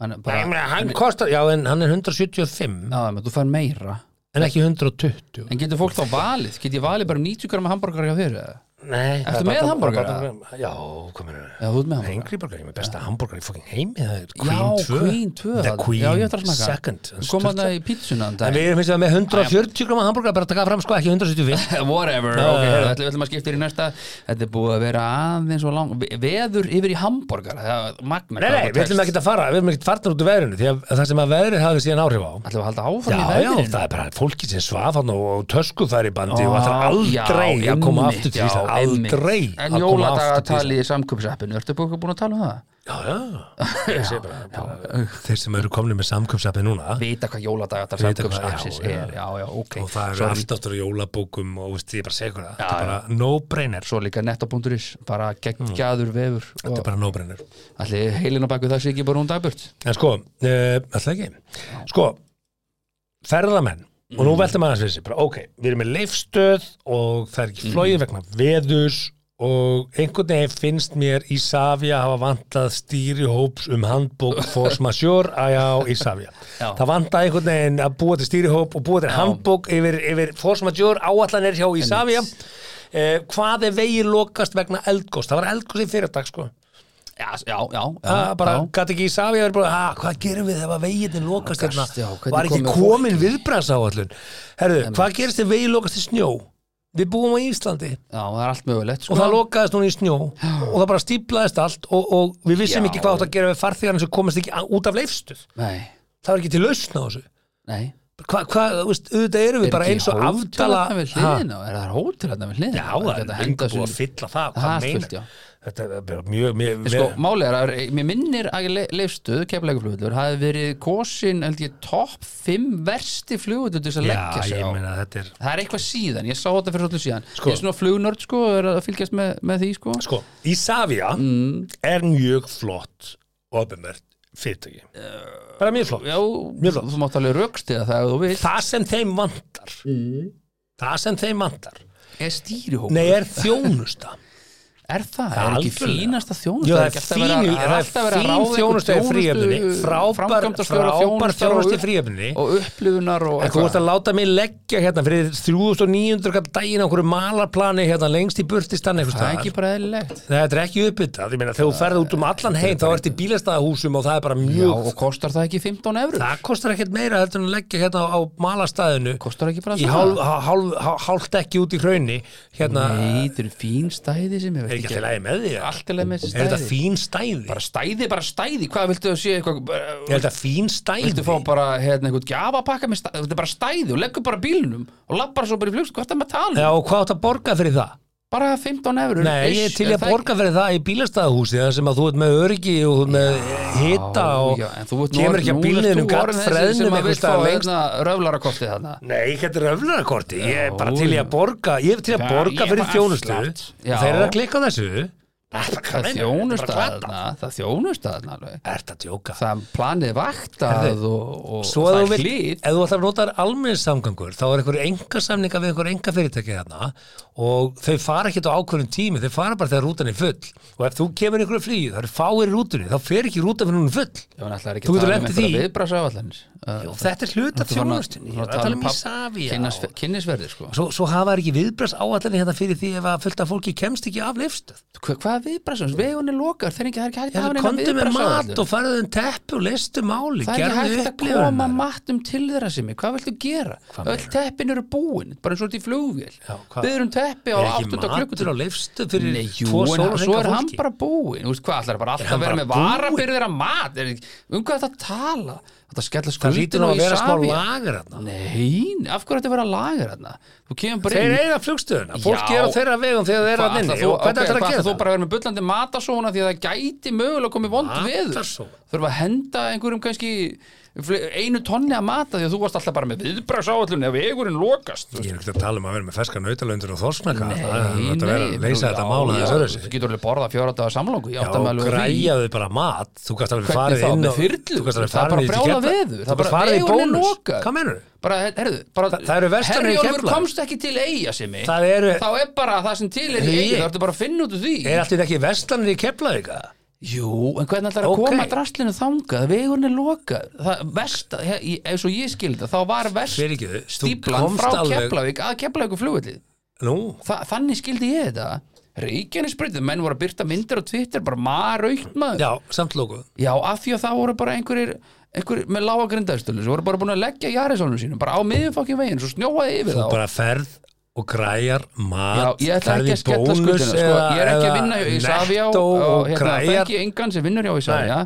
hann bara, meina, hann kostar, já, en hann er 175 Já, menn þú fær meira en ekki 120 En getur fólk þá valið? Get ég valið bara 90 grama hambúrgar hjá þér? Nei, Ertu með hamborgara? Já, Já, þú ert með besta hambúrgar í fucking heimi það er Já, Queen 2 Queen 2 The. Queen Já, ég ætla að smaka. Second. Þú kom að það í pítsuna um En við erum finnst að með 140 grama hambúrgar bara að taka fram sko ekki 175 (laughs) Whatever, Já, ok, já, heyrðu, já. ætlum við ætlum að skipta þér í næsta. Þetta er búið að vera aðeins og lang ve- Veður yfir í hambúrgar Það er magna Nei, nei, við ætlum ekki að fara, við erum ekki farnir út úr veðrinu því að það sem að veðrið hafi síðan áhrif á. Ætlum við að halda áfram Já, í já, veðrinu? það er bara fólki sem svaf hann og, og tösku þær í bandi og það er aldrei já, að koma einmitt, aftur til já, Ísland. Aldrei En að koma aftur til jóladagatali í samkupsappinu Ertu búin að tala um það? Já, já, ég sé bara, bara þeir sem eru komni með samköpsappi núna Vita hvað já, já. er. Já, já, ok. Og það eru Svo, allt áttur á jólabókum og veist, ég bara segi ykkur það, þetta Já, er bara no-brainer. Svo líka netto.is Bara geggjaður vefur þetta er bara no-brainer. Allir heilin á baku það sé ekki bara hún dagburt En sko, uh, alltaf ekki. Sko, ferðamenn og nú veltum maður að þessi bara, ok, við erum með leifstöð og það er ekki flóið vegna veðurs og einhvern veginn finnst mér Ísafja hafa vantað stýrihóps um handbók (laughs) force majeure. Að já, Ísafja það vantaði einhvern veginn að búa til stýrihóp og búa til handbók yfir, yfir majeure. Áallanir hjá Ísafja uh, hvað er vegið lokast vegna eldgóst, það var eldgóst í fyrirdag sko Já, já, já, Það já, bara gæti ekki í safi að vera bara, hvað gerum við ef að veginni lokast hérna? Hvernig Var ekki komin viðbræðs áallun? Herðu, hvað gerist ef veginn lokast í snjó? Við búum á Íslandi Já, það er allt mögulegt sko. og það lokaðist núna í snjó og það bara stíplaðist allt og, og við vissum Já. ekki hvað átt að gera við farþegarnir sem komast ekki á- út af leifstuð. Nei, Það var ekki til lausn á þessu. nei Hvað, hva, þú veist, auðvitað erum við Er bara eins og afdala? Er það hótel hérna við hliðina? Já, það er lengur búið að fylla það, Það hvað er meinar? fullt. Þetta er bara mjög, mjög, Sko, málið er að mér minnir að leifstuð, keflækuflugullur, hafi verið kosin, topp 5 versti flugullur til þess að leggja sig á. meina er Það er eitthvað síðan, ég sá þetta fyrir svolítið síðan. Sko. Ég er svona flugnörd, sko, er að fylgjast með, með því, sko. Sko, Ísafja Mm. er mjög flott opinvert fyrirtæki bara mjög flott Já, Mjög flott. þú mátt alveg rökstiða það það sem þeim vantar það sem þeim vantar Er stýrihóp? nei er þjónusta (laughs) Er það? Já, er ekki fínasta þjónusta? Jú, það Er alltaf verið að- það ráða þjónusta í fríöfninni þjónustu- frábær, þjónusta í fríöfninni og upplifunar og En þú ert að láta mig leggja hérna fyrir 3900 kall daginn á einhverju malarplani hérna lengst í burtistan eitthvað það er ekki bara eðlilegt. Þetta er ekki uppbyttað, þegar þú ferð út um allan heim þá ert í bílastæðahúsum og það er bara mjög og kostar það ekki 15 eurur? Það kostar ekkert meira heldur en að leggja hérna á, á malarstæðinu Þetta stæði er ekki alltaf lægi með því Allt er leið með þessi er þetta stæði fín stæði Bara stæði, bara stæði, hvað viltu að sé eitthvað er þetta fín stæði Viltu fá bara hérna einhvern gjafapakka með stæði Þetta er bara stæði og leggur bara bílnum og lappar svo bara í flugst, hvað er það með að tala? Já, um? og hvað átt að borga fyrir það? Bara 15 eurur Nei, ég er til að borga fyrir það í bílastæðahúsi þar sem að þú ert með öryggi og þú ert með hita og já, kemur ekki að bílniðinum gatt freðnum sem að einhvers vilt fá staðar lengst. hérna röflarakortið þarna. Nei, þetta er öflunarkorti, ég er bara til að borga ég er til að borga fyrir þjónustu. þeir eru að klikka á þessu. Það þjónustaðna Það þjónustaðna alveg. Er þetta djóka? Það planið vaktað og, og Svo það ef þú er vilt, hlýtt. ef þú ætlar að nota almenningssamgangur þá er einhver enga samninga við einhver enga fyrirtæki þarna og þau fara ekki á ákveðnum tími, þau fara bara þegar rútan er full. Og ef þú kemur einhverju flýð, það eru fáir í rútunni þá fer ekki rútan fyrir hún full. Já, Þú getur um í því. Jú, þetta er hluta þjónustin Ég var að tala um kynnis- Kynnisverðir sko? Svo, svo hafa þær ekki viðbröðs áallinni hérna fyrir því ef að fullt af fólki kemst ekki af lifstöð Hva, Hvað viðbræðsum? Vegun er lokar, þeir er ekki, það er ekki hægt að hafa neina komdu með mat og Það er að þeirra gera? Við teppi á Er ekki 8. matur klukkutíma Nei, jú, en svo er hann bara búinn Þú veist hvað, ætlar bara alltaf hann að vera með varabyrðir að mat er, Um hvað er þetta að tala? Þetta skella Það skuldin lítur nú á að þarna Nei, af hverju þetta vera lager þarna? Þú kemur bara Þeir eiga flugstöðuna, fólk er á þeirra vegum þegar þeir eru Hvað að nynni hvernig ætlar að hvað gera ætlar þú það? bara að vera með bullandi matasóna því að það gæti mögulega komið vond Matarsóun? þurfa að henda einhverjum kannski einu tonni að mata því að þú varst alltaf bara með viðbragsáallun ef vegurinn lokast Ég er ekki að tala um að vera með ferska nautalöndur og þorsnaka Nei, Það er að vera að nei, Þú getur alveg borðað fjóra dagar samlóku Já, græjaðu bara mat. Þú kannst alveg farið inn? Þú Það er bara Kefla- veður. Þú Það er bara farið í bónus. Hvað menur bara, herðu, bara Þa- það Herjólfur komst ekki til eiga sem Það eru- þá er bara það sem til er eiga það ertu bara að finna út úr því. Er allir ekki vestlanir í Keflavíka? Jú, en hvernig ætlar að Ok. koma drastlinu þangað, vegurinn er lokað. Það, vest, eins og ég skildi þá var vest stíplan frá alveg- Keflavík að Keflavík flugvillið Nú, Þa, þannig skildi ég þetta. Reykjanesbreytið, menn voru að byrta myndir á Twitter bara maraukt maður. Já, samt lókuð Já, af því að það voru bara einhverjir einhver með lága grindaðstölu sem voru bara búin að leggja Jarisónum sínum bara á miðjumfokkin veginn svo snjóaði yfir þá. bara ferð og græjar Já, mat ég ætla ferð ekki í að skella bónus sko. ég er ekki að vinna í Savia Netto og, hérna, það er græjar ekki engan sem vinnur hjá Savia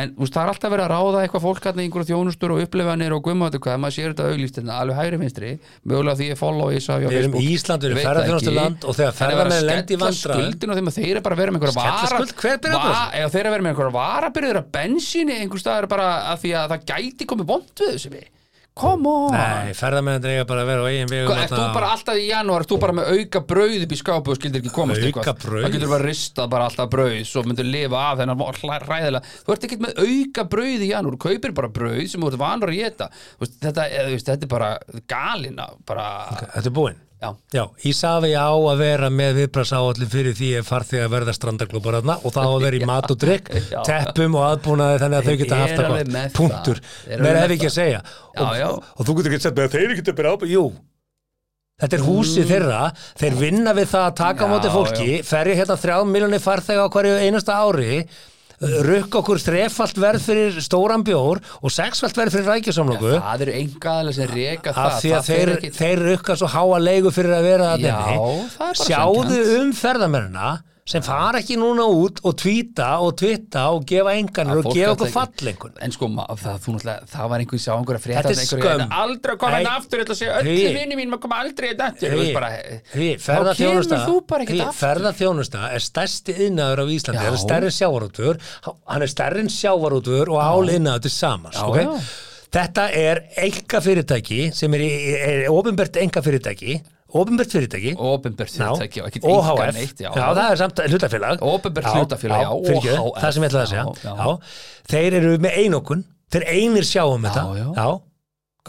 en úst, það er alltaf verið að ráða eitthvað fólk í einhverju þjónustur og upplifanir og gummáttu hvað, maður sér þetta auglýst hérna, alveg hægri vinstri mögulega því ég follow í Savia á Við erum Facebook. Ísland, við erum það ferðarþjónustuland ekki. og þegar En að vera ferðamenn að lenda í að þeir eru bara að vera með einhverja vara þeir eru að vera með einhverja varabyrðir come on! Nei, ferðamennir eiga bara að vera á eigin vegum Hvað, ert þú bara alltaf í janúar, ert þú bara með auka brauð upp í skápu og skildir ekki komast Auka eitthvað brauð? Það getur bara ristað bara alltaf brauð svo myndir lifa af þennan hlæ- hræðilega. Þú ert ekkert með auka brauð í janúar þú kaupir bara brauð sem þú ert vanur að geta þetta, eða, þú veist, þetta er bara galina bara, Þetta er búinn já Já, Ísafi á að vera með viðbrasáallin fyrir því að farþið að verða strandaglópar þarna og það á að vera í (laughs) mat og drikk, (laughs) teppum og aðbúnaði þannig að þau geta haft alveg gott. með Punktur. með hef ekki að segja. Já, og, já. og þú getur ekki sett með að þeir getur bara ábyrð. Jú, þetta er húsið þeirra, þeir vinna við það að taka á móti fólki, ferja hérna þrjá miljonir farþega á hverju einasta ári, rukka okkur þrefalt verð fyrir stóran bjór og sexfalt verð fyrir rækjusamlóku. Það eru engaðalega sem reka það. af því að þeir, ekki- þeir rukka svo háa leigu fyrir að vera að Já, það er sjáðu um ferðamennina sem fara ekki núna út og tvíta og twitta og gefa enganir og gefa okkur fallengun En sko, það, þú það var einhver sá einhverja frétta Þetta er skömm. Aldrei að koma Nei. hérna aftur, öllu vinni mín að koma aldrei hérna Þá kemur þú bara ekkert aftur. ferðarþjónusta er stærsti innaður á Íslandi, það er stærri sjávarútur hann er stærri en sjávarútur og ál innaður til samans já. þetta er enga fyrirtæki sem er, er, er ofinbært enga fyrirtæki ofinbært fyrirtæki. Ópenbært Já, fyrirtæki og ekkert enga neitt já, það er samt hlutafélag. Opinbert hlutafélag, já, fyrirgefðu, OHF, það sem ég ætlaði að segja. já, já. já. þeir eru með einokun þeir einir sjá um þetta. Já.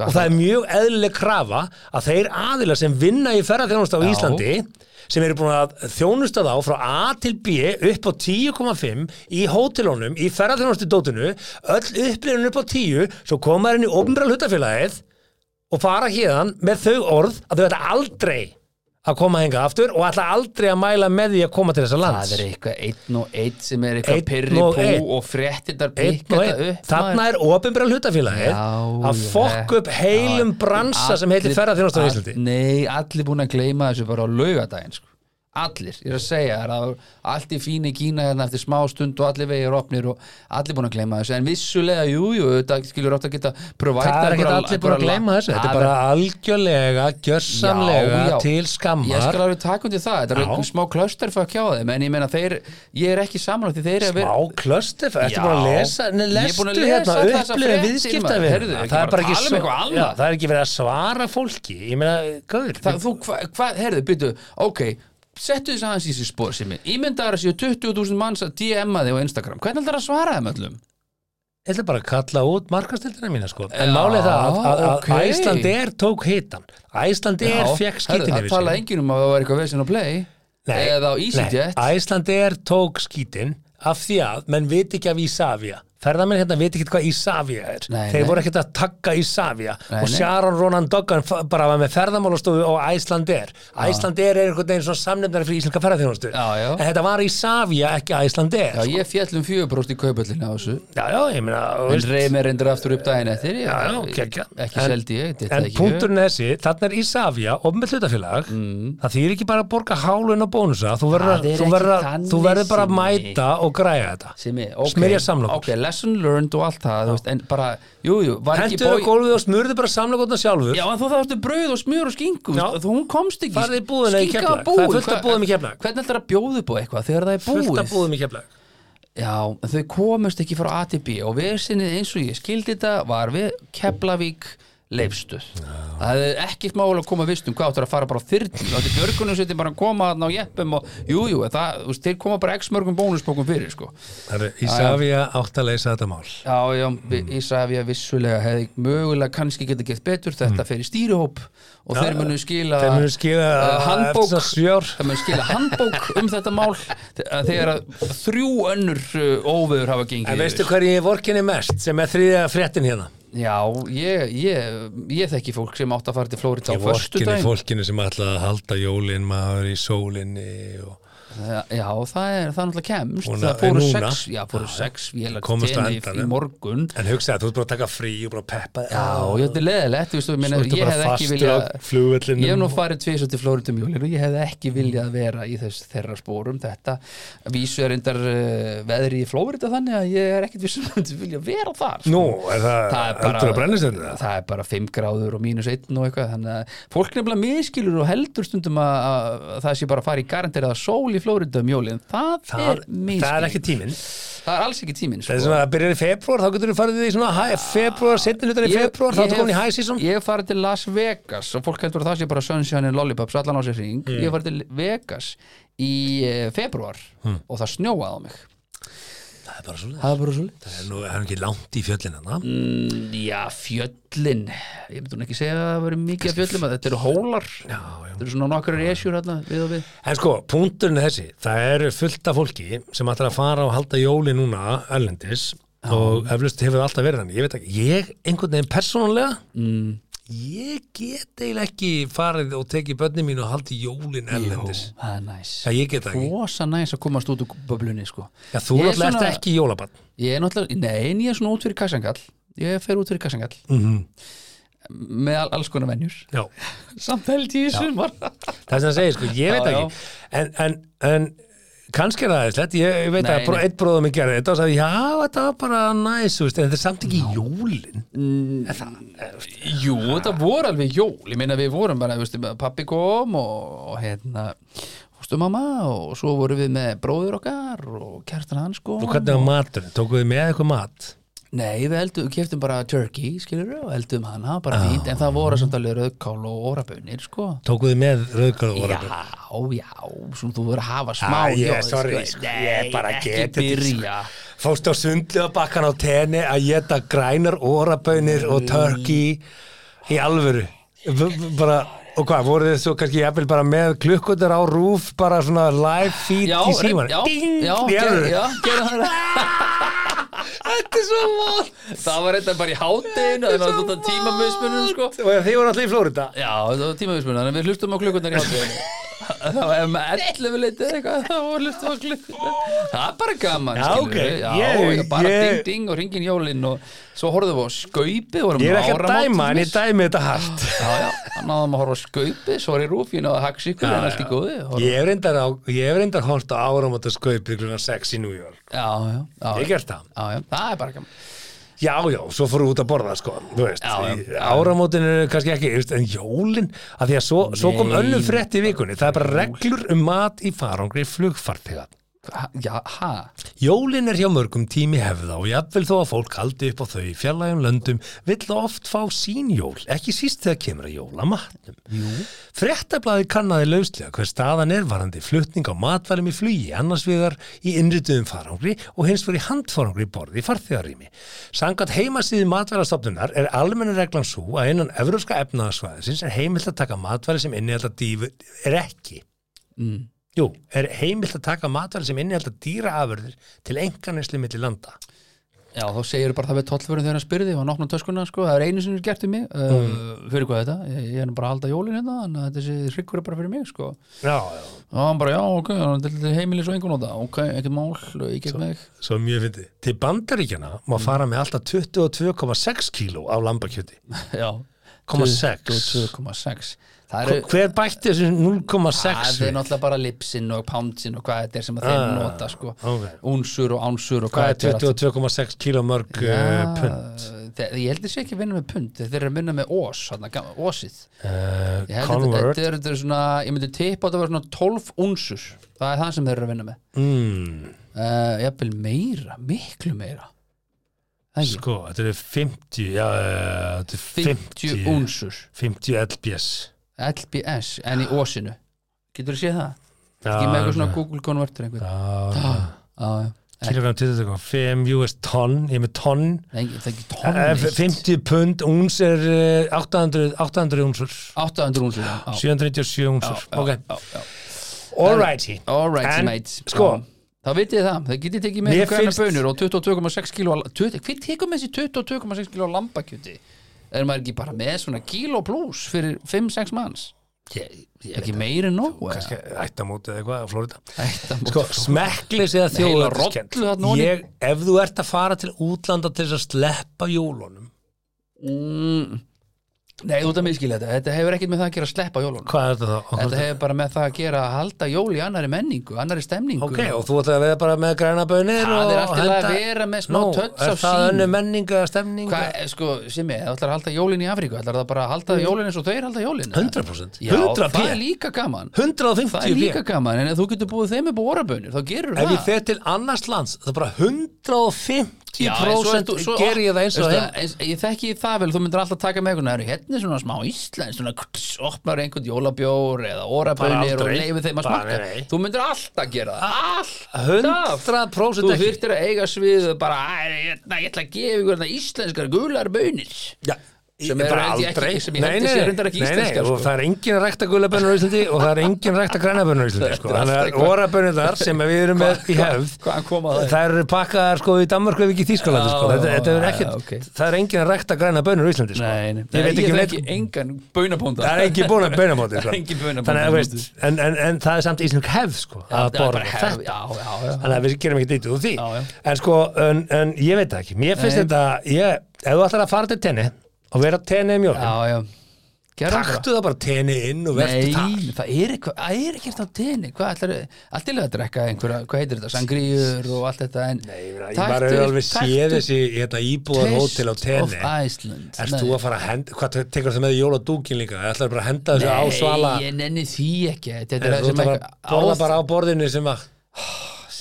og það er mjög eðlileg krafa að þeir aðila sem vinna í ferðarþjónusta á Já. Íslandi sem eru búin að þjónusta þá frá A til B upp á 10,5 í hótelunum, í ferðarþjónustu dótinu öll upplifun upp á 10 svo koma þeir inn í ofnbæra hlutafélagið og fara hérðan með þau orð að þau ætla aldrei að koma hinga aftur og ætla aldrei að mæla með því að koma til þessa lands. Það er eitthvað einn og einn sem er eitthvað pyrri og einn. og fréttitar Einn pikka og þetta upp Þarna er ofinbæra hlutafélagið Já, að fokk upp heilum bransa sem heitir á all- Íslandi Nei, allir búin að gleyma þessu bara á laugadaginn sko. Allir, ég er að segja að allt í fíni Kína hérna eftir smá stund og allir vegir opnir og allir búin að gleyma þessu. En vissulega, jú, jú, þetta skilur átt að geta provide Það er ekki allir búin að gleyma þessu. Þetta er bara algjörlega, gjörsamlega Já, já. til Ég skal skammar alveg taka undir það, þetta er smá clusterfuck hjá þeim en ég meina þeir, ég er ekki samanlega því þeir eru að vera Smá klöstif, ertu Já. búin að lesa er að lestu hérna fréttir, viðskipta það er bara það að Það, settu þess aðeins í þessi spór sem er ímyndaðar að séu 20.000 manns að DM-a þig á Instagram, hvernig ætlar að svara þeim öllum? Ég ætla bara að kalla út markastildina mína sko. En málið það að, að, að ok. Æsland er tók hitan Æsland er fekk skítin það tala sig enginn um að það var eitthvað vesinn á play eða á EasyJet. Æsland er tók skítin af því að menn viti ekki af Ísafja ferðamenn hérna veit ekki hvað Ísafja er. Nei, þeir nei. voru ekkert að tagga Ísafja og. Sharon Ronan Doggan f- bara var með ferðamálastofu og Æslandir Æslandir er einhvern veginn svona samnefnari fyrir íslenska ferðarþjónustu en þetta var Ísafja ekki Æslandir Já, ég fjallum fjögubróst í kaupöllinu á þessu. Já, já, ég meina En mér reyndir aftur upp daginn eftir Já, já, geggja. Ekki En- seldi ég, En ekki punkturinn er þessi, þarna er Ísafja og með hlutafélag, Mm. það þýr ekki bara að borga hálun og bónusa, þú verður, er ekki bara að mæta og græja þetta Lesson learned og allt það, veist, en bara, jú, jú, var ekki Hendur á gólfið og smurðu bara samlokotna sjálfur Já, en þú þarftu brauð og smjör og skingu þú, komst ekki búðina í Skinka Keflavík. var Það er búin. fullt Hva- búðum í Keflavík. Hvernig ætlar að upp á eitthvað þegar það er búið fullt af búðum í keflag Já, þau komust ekki frá ATB og veðsinnið eins og ég skildi þetta var við Keflavík leifstuð það hefði ekkert mál að koma vistum hvað áttur að fara bara á þyrl þetta er björgunum sem bara að koma þarna á jeppum og jú, jú, það, þeir koma bara x mörgum bónusbókum fyrir, sko. Ísafja átt að leysa þetta mál. Já, já, mm. Ísafja vissulega hefði mögulega kannski geta gett betur þetta fer í stýrihóp og þeir munu skila Þeir munu skila uh, handbók þeir munu skila handbók um þetta mál þe- þegar að þrjú önnur óveður hafa gengið En veistu Já, ég, ég, ég þekki fólk sem átt að fara til Flórida á Ég vorkinni fólkinu sem að halda jólin maður í sólinni og Já, það er það náttúrulega kemst Og það fóru núna? sex, já, fóru sex vélar Komust á tenni í endanum. morgun En hugsaði, þú ert bara að taka frí og bara peppa Já, ég þetta er leðilegt, veist, ég meina, ég bara hef ekki viljað Ég hef nú og- farið tvis til Flóritum jólinu og ég hef ekki viljað vera í þess þeirra spórum þetta vísu er reyndar uh, veðri í Flórida þannig að ég er ekkit vissum (laughs) að vilja vera þar sko. Nú, er það, það er heldur að brennist þetta? bara, það er bara 5 gráður og mínus 1 og eitthvað þannig að fólk nefnilega miskilur og heldur stundum að, að, að það sé bara að fara í garanteraða sól í Flórida um jólin. Það, Það, er miskilur það er ekki tíminn. Það er alls ekki tíminn Það er svona að byrja í februar, þá getur þú farið í svona hæ, februar, setni hlutar í februar, þá ég ertu komin í high season. Ég farið til Las Vegas og fólk heldur að það sé bara sunshine and lollipops allan á sér hring. Mm. Ég farið til Vegas í uh, februar og það snjóaði á mig. Það er bara svo Það er bara svo Það er nú það er ekki langt í fjöllin hana Mm, Já, fjöllin. Ég myndi hún ekki segja að það veri mikið af fjöllum að Þetta eru hólar. Já, já. Þetta eru svona nokkrar esjur hérna við og við. En sko, punkturinn er þessi. Það eru fullt af fólki sem ætlar að fara og halda jóli núna erlendis og eflust hefur það alltaf verið þannig. Ég veit ekki, ég einhvern veginn persónulega mm, ég get eiginlega ekki farið og tekið börnin mín og haldi jólin Jú, erlendis. það er næs. Já, ég get það ekki. Rosa næs að komast út úr böblunni sko. Já, þú Ég er náttúrulega ert svona- ekki jólabann Ég er náttúrulega, nei, en ég er svona út fyrir kassangall Ég fer út fyrir kassangall mm með all, alls konar venjur. Já, (laughs) Samt held ég í sumar. Það er sem að segja, sko, ég veit Já, já. ekki. En, en, en kannski er það aðeinslegt, ég, ég veit Nei, að eitt bróðum mig gerði þetta og sagði, já, þetta var bara næs veist, en þetta er samt ekki jólin. Jú, þetta voru alveg jól. Ég meina við vorum bara, veistu, pappi kom og, og hérna Fórstu mamma og svo vorum við með bróður okkar og kærtan hans sko og hvernig var maturinn, tókuð þið með eitthvað mat Nei, við heldum, keftum bara turkey, skilur við, og heldum hana, bara fínt, en það voru samt alveg rauðkál og órabunir, sko. tókuð þið með rauðgráð og Já, já, svona þú verður að hafa smá Ah, ég- jól, sorry, sko, Nei, ég bara ekki get þetta, sko. fórst á sundlega bakkan á tenni að geta grænar órabönir og turkey í alvöru. Bara, og hvað, voru þið svo kannski jafnvel bara með klukkutar á rúf bara svona live feed Já, í síman já, Ding, já, alvöru. já, gera það (laughs) (laughs) þetta er svo vond. Það var þetta bara í hátteginu, það var þetta tímamismunum, sko. Þið voru alltaf í Flórida Já, það var að við hlustum á klukkurnar í hátteginu (laughs) Var ef með 11 leitið eða eitthvað, þá var hlustum á klukkurnar Það er bara gaman, Já, skilur ok. við Já, Ég- bara ég- ding ding og ringin jólin og svo horfðum við á skaupið vorum ég er ekki að dæma en ég dæmi þetta hart. Já, já, náðum að horfa á skaupið, svo er í rúfínu og haks ykkur, en allt í góði ég hef reyndar, reyndar hórt á áramóta skaupið klukkan 6 í New York. Já, já, já. Ég gert það. Já, já, það er bara gaman Já, já, svo fóru út að borða, sko, þú veist, áramótin er kannski ekki, veist, en jólin, að því að svo, svo kom Nei. önnur frétt í vikunni, það er bara reglur um mat í farangri flugfartega. Já, ha? Jólin er hjá mörgum tími hefða og jafnvel þó að fólk haldi upp á þau í fjarlægum löndum vill oft fá sín jól, ekki síst þegar kemur að jólamatnum. Jú. Fréttablaði kannaði lauslega hver staðan er varandi flutning á matvælum í flugi annars vegar í innrituðum farangri og hins í handfarangri borði í farþegarými. Sangat heimasíði matvælastofnunar er almenna reglan svo að innan evróska efnaðasvæðisins er heimilt að taka matvæli sem inni alltaf dýfur er ekki. Mm. Jú, er heimilt að taka matvæli sem innihalda dýraafurðir til enganesli milli landa. Já, þá segir bara það við tollförin þegar hann spyrði og hann opnaði töskuna, sko, það er einu sem er gert við mig uh, Mm. fyrir hvað þetta, ég, ég er bara að halda jólin hérna þannig að þessi hryggur er bara fyrir mig, sko. Já, já, og hann bara, já, ok, hann er heimilis og engun nota, ok, ekkert mál, ég get mig. svo mjög fyndi Til bandaríkjana má fara með alltaf 22,6 kíló af lambakjöti. (laughs) Já, 0,6. 22,6 Það eru Hver bætti þessu 0,6 Það er náttúrulega bara lipsin og poundsin og hvað þetta er sem að þeir Ah, nota sko. ok. Únsur og ánsur og Hvað þetta er 22,6 kíló mörg uh, pund? þe- Ég held þessi ekki að vinna með pund Þeir eru að vinna með ós, ósið Uh, Ég Ég myndi tippa að það var svona 12 únsur Það er það sem þeir eru að vinna með. Mm, uh, Jafnvel meira, miklu meira. Ekki, Sko, þetta er 50 Já, uh, þetta er 50 50 únsur 50 LBS LBS en í ósinu Getur þú séð það? Já, Ekki með eitthvað svona já. Google Converter einhvern Já, Já, já kilogram 25 US tonn, ég með tonn Nei, það er ekki Eh, tónlist 50 pund, úns er eh, 800, 800 únsur 800 únsur já. 797 únsur, Já, ok já, já. Alrighty Alright, En, mate sko- Já. Þá vitið þið það, það getið tekið með finnst- bönur og 22,6 kíló al- 20 Hver tekur með þessi 22,6 kíló lambakjöti? Er maður ekki bara með svona kíló pluss fyrir 5-6 manns? Ég, ég Ekki meir en nóg? kannski ættamóti eða eitthvað á Florida Sko, smekklis eða. Ég, ef þú ert að fara til útlanda til þess að sleppa jólunum mm. Nei, þú ert að miskilja þetta. Þetta hefur ekkert með það að gera að sleppa jólunum. Hvað er þetta þá? Þetta hefur bara með það að gera að halda jól í annari menningu, annari stemningu. Ok, og þú ætlar að vera bara með græna bönir Það og er alltaf að henda- vera með smá Nú, töts er af það sín. önnu menningu eða stemningu? Hvað, eh, sko, Simi, þú ætlar að halda jólin í Afríku ætlar það bara að halda jólin eins og þeir halda jólin 100% Já, 100 það er líka gaman. 150 Það er líka gaman, en ef þú getur búið þeim upp á orabönir þá gerur Ef það. ég fer til annars lands það er bara 150% Já, en svo ger ég það eins og eins- Ég þekki það vel, þú myndir alltaf taka með einhvern hérna er svona smá Ísland, svona opnar einhvern jólabjór eða orabönir og leifir þeim að nei. Þú myndir alltaf gera það Alltaf. 100% Þú þurftir að eiga svið bara, "Æ, hérna, ég ætla að gefa þarna íslenskar gular bönir Já, Sem held ég ekki- aldrei. sem Nei, nei, sé nei. nei, íslenskar, og sko. það er engin rækta gulabönnur á Íslandi og það er engin rækta grænabönnur á Íslandi sko. Er þannig að orabönnur sem við erum með í hefð það? það eru pakkaðar sko í Danmarku ef ekki í Þýskalandi sko. Þetta, þetta er já, ekkert, ok. það er engin rækta græna bönnur á Íslandi sko. Ég veit ekki um neitt þekki engan baunapónda það er (laughs) Það sko. er engin veist móti. en, það er samt íslensku hefð sko, að Það er borða þetta þannig að við gerum ekki dýttu úr því en sko, en, ég veit það ekki mér finnst þetta, ef þú ætlar að fara til tenni og vera jólum Já, já. Gerðu það bara. það tenni inn og verður Nei, það það er það er ekkert á tenni Hvað allt til að drekka einhverja Hvað heitir þetta, sangríur og allt þetta en Nei, ég bara hefur alveg séð þessi hérna, íbúðar hótel á Iceland. Erst þú að fara að henda, hvað tekur það með í jóladúkin líka? Það ætlar bara að henda þessu á svala? Nei, ég nenni því ekki. Þú það ætlar að bara á borðinu sem að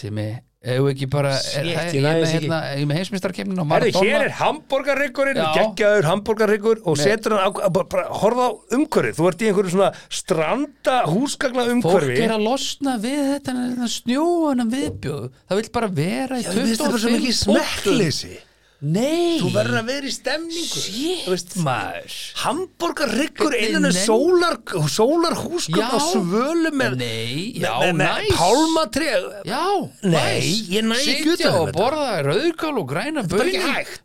sem er, ef ekki bara er, Shit, það- ég ég er hérna, ég er með heimsmyndstarkefnin og Herri, Maradona. hér er hambúrgarryggurinn, geggjaður hambúrgarryggur og setur hann á, bara, bara horfa á umhverfið, þú ert í einhverju svona stranda húsgagna Fólk umhverfi. er að losna við þetta snjóanum viðbjóð. Það vil bara vera í Já, Mér finnst það bara svo 25 mikið punktum. Nei. Þú verður að vera í stemningu. Shit, maður. Hambúrgarryggur Hvernig innan um sólar, sólar húsgagna Já. á svölu með, Nei, já, með, með næs. pálmatri Já, Nei, næs. ég næ ekki utan Sitja um og borða rauðkál og græna.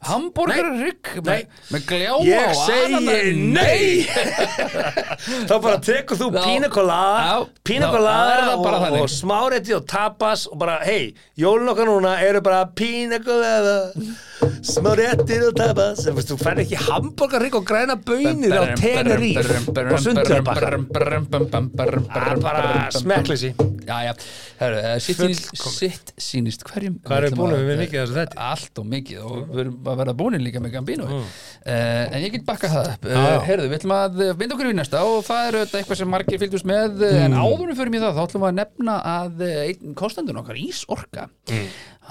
Hamborgarrygg Nei. með, með gljáa Ég og segi nei. (laughs) Þá bara tekur þú pínakolada Pínakolada og, og smáretti og tapas og bara, hei, jólun okkar núna eru bara pínakolada smáretti og tapas Þú fær ekki hambúrgarrygg og græna bönir á Teneríf og sundlöfbakka er bara herru, uh, sitt, sýnist hverjum Hvað við búin við mikið þessu þætti? Allt og mikið og við erum að verða búinir líka með Gambino mm. En ég get bakka það upp uh, Herðu, við ætlum að uh, vinda okkur í næsta og það er auðvitað eitthvað sem margir fylgdust með mm. en áðurum fyrir mér það, þá ætlum við að nefna að uh, einn kostandun okkar, Ísorka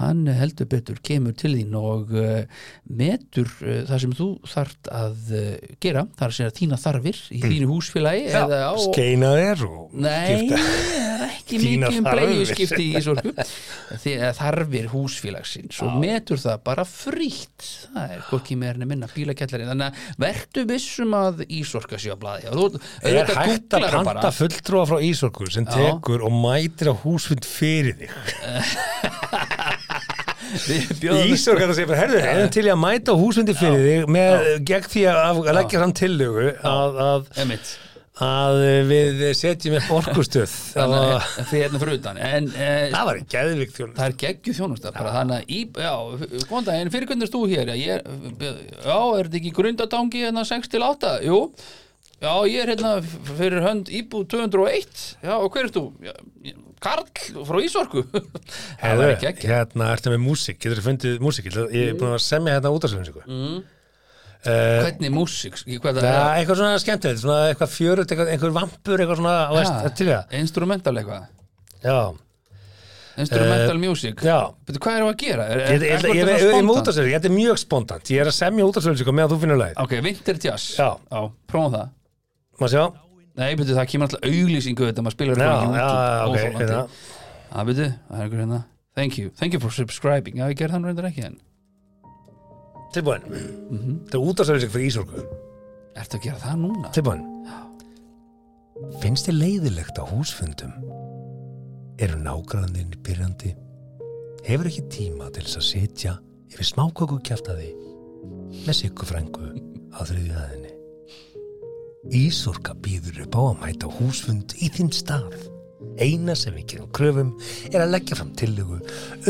hann heldur betur kemur til þín og uh, metur uh, það sem þú þart að uh, gera, það er að segja þína þarfir í þínu húsfélagi á Skeina þér og Nei, það er ekki mikið um þarfir. bleiuskipti í að þarfir húsfélagsins og metur það bara frítt. Það er hvorki meira en minna bílakjallarinn. Þannig að vertu vissum að Ísorka sé á blaði. Og þú Er hægt að það panta fulltrúa frá Ísorku sem Já. tekur og mætir á húsfund fyrir þig (laughs) Ísorkar að segja bara, herðu, erum til í að mæta á húsfundi fyrir þig með, gegn því að, að leggja fram tillögu að, að, að við setjum upp orkustöð. (laughs) Þið hérna fyrir utan. En e, það var geðvikt þjónust það er geggju já, góðan daginn, fyrir hvernig erst þú hér? Já, ég, er- er þetta ekki grundatangi hérna 6 til 8? Jú, já, ég er hérna fyrir hönd íbúð 201 Já, og hver erst þú? Já, ég- Karl frá Ísorku (laughs) Það var geggju hérna ertu með músík, getur þú fundið músík ég er búin að semja hérna út af mm. Hvernig músík? Hvað það er? er eitthvað svona skemmtilegt, eitthvað fjörut, eitthvað, einhver vampur, eitthvað svona, á til það. Instrumental eitthvað Já, Instrumental music já. Hvað við að gera? Er, Ég, ég, ég, ég, ég, þetta er mjög spontant, ég er að semja út af sér meðan þú finnur leið. Ok, vinter jazz prófum það Má sjá? Nei, betur, það kemur alltaf auglýsingu þetta maður spilar á já, YouTube óþolandi. hérna. Það betur, það er einhver hérna Thank you, thank you for subscribing Já, ég gerði þannig reyndar ekki en Tilbúin. Mhm. Þetta er út af sér fyrir Ísorku. Ertu að gera það núna? Tilbúin. Finnst þið leiðilegt á húsfundum? Eru nágrannin byrjandi? Hefur ekki tíma til þess að sitja yfir smáköku kjaftaði með sikku frængu á þriðju aðinni? Ísorka býður upp á að mæta húsfund í þinn stað. Eina sem við gerum kröfum er að leggja fram tillögu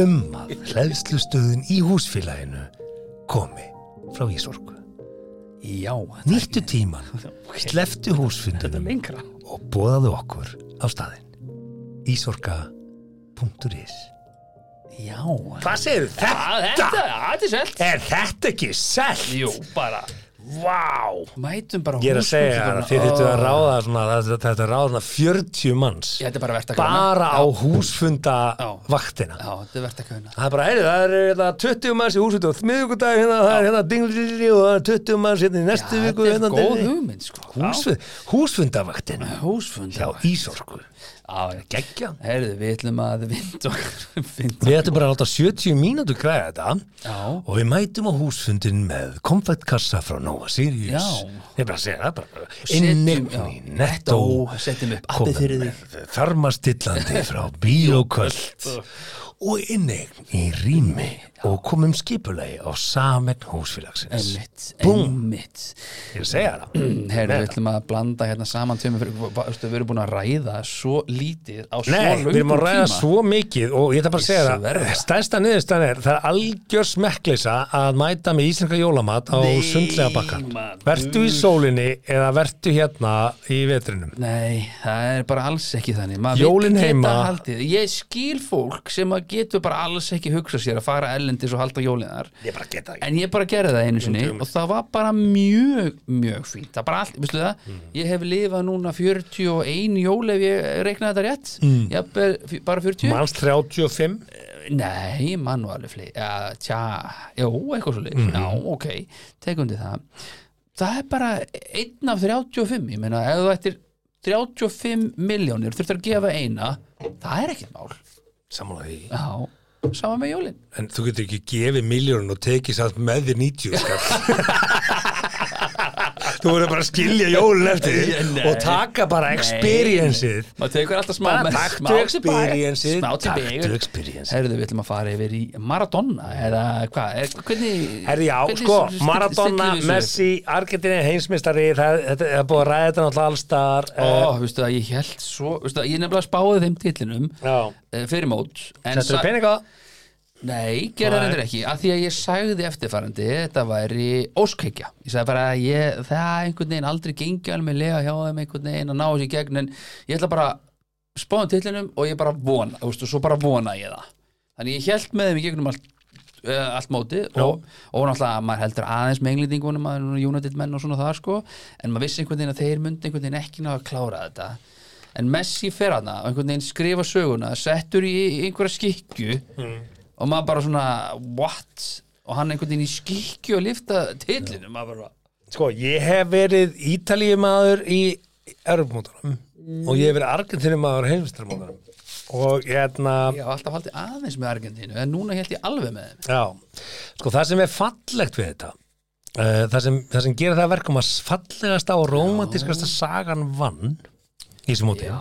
um að hlæðslustöðun í húsfélaginu komi frá Ísorku. Já, Nýttu tíman, sleftu húsfundunum og bóðaðu okkur á staðinn. Ísorka.is Já Hvað segir Það, þetta, þetta er selt Er þetta ekki selt? Jú, bara Vá! Mætum bara Ég er að segja það, þið þurftu að ráða svona, þetta, þetta ráða svona 40 manns Já, þetta er bara bara á Já, húsfunda Já. vaktina. Já, þetta er verðt að kauna Það er bara, heyrðu, það er hérna, 20 manns í húsfunda og miðvikudag hérna, það er hérna dingli og það er 20 manns hérna í næstu viku. Þetta hérna, er góð dingli. hugmynd, sko Húsfund, húsfundavaktin Húsfund hjá Ísorku. Gekkja. Herðu, við ætlum að vinda okkur Vinda Við ættum bara að láta 70 mínútur græða þetta Já. og við mætum á húsfundin með konfettkassa frá Nova Sirius. Já. Ég bara segja það, bara í nettó. setjum upp appið fyrir með Þarmastillandi frá (laughs) Bíóköld (laughs) og inni í rými og komum skipulegi á samen húsfélagsins. Einmitt, einmitt. Ég segja það. (clears throat) Herðu, við ætlum að blanda hérna saman veistu, við erum búin að ræða svo lítið á svo Nei, við erum að ræða tíma. svo mikið og ég ætla bara að segja það stærsta niðurstaðan er, það er algjör smekkleysa að mæta með íslenska jólamat á Nei, sundlega bakkan. Vertu í sólinni eða vertu hérna í vetrinum Nei, það er bara alls ekki þannig. Jólin heima. Ég skil fólk sem að getur bara alls ekki hugsa sér að fara ellendis og halda jólinar Ég bara geta ekki. En ég bara gerði það einu sinni og það var bara mjög, mjög fínt. Það bara allt, veistu það, Mm. ég hef lifað núna 41 jól ef ég reiknaði þetta rétt. Mm. Jafnvel, f- bara 40 Manns 35 Nei, mann var alveg fleiri. Ja, Tja, jú, eitthvað svo leið Mhm. Já, ok, tekundi það. Það er bara einn af 35 Ég meina, ef þú ættir 35 miljónir þurftir að gefa eina Það er ekkert mál. Samanlega því. Já, sama með jólin. En þú getur ekki gefið miljónun og tekið satt með þér 90 skall (laughs) Þú verður bara að skilja jólun eftir (laughs) Nei. og taka bara experience-ið Maður tekur alltaf smá Bara með- taktu smá tilbaka, experience-ið, Smá taktu tilbaka experience-ið. Herðu, við ætlum að fara yfir í Maradona eða hvað, er, hvernig Herri, já, hvernig sko, still- Maradona, stillum við þessu upp? Messi, Argentina heimsmystari, það þetta er búið að ræða þetta náttúrulega allstar Ó, veistu að ég held svo veistu að ég nefnilega spáði þeim titlinum Já, uh, fyrir mót en þetta sa- peninga Nei, Nei. reyndir ekki. Að því að ég sagði eftirfarandi þetta væri óskækja ég sagði bara að ég, það einhvern veginn aldrei gengi alveg lega hjá þeim einhvern veginn að ná þessi gegn en ég ætla bara að spáða titlinum og ég bara vona þú veist, og svo bara vona ég það. Þannig ég held með þeim í gegnum allt uh, allt móti og, og náttúrulega maður heldur aðeins með englendingunum er United menn og svona það sko en maður vissi einhvern veginn að þeir myndi einhvern veginn ekki ná að klára þetta. En Messi fer hana og einhvern veginn skrifa söguna settur í einhverja skikju og maður bara svona what? Og hann einhvern veginn í skikju að lifta tillinu maður bara. Sko, ég hef verið Ítalíumadur í Europamótunum og ég hef verið Argentínumadur heimsmystaramótunum og hérna ég haf alltaf haldið aðeins með Argentínu en núna held ég alveg með þeim. Já, sko það sem er fallegt við þetta uh, það, sem, það sem gerir það að verkum að fallegasta og romantískasta sagan vann í já,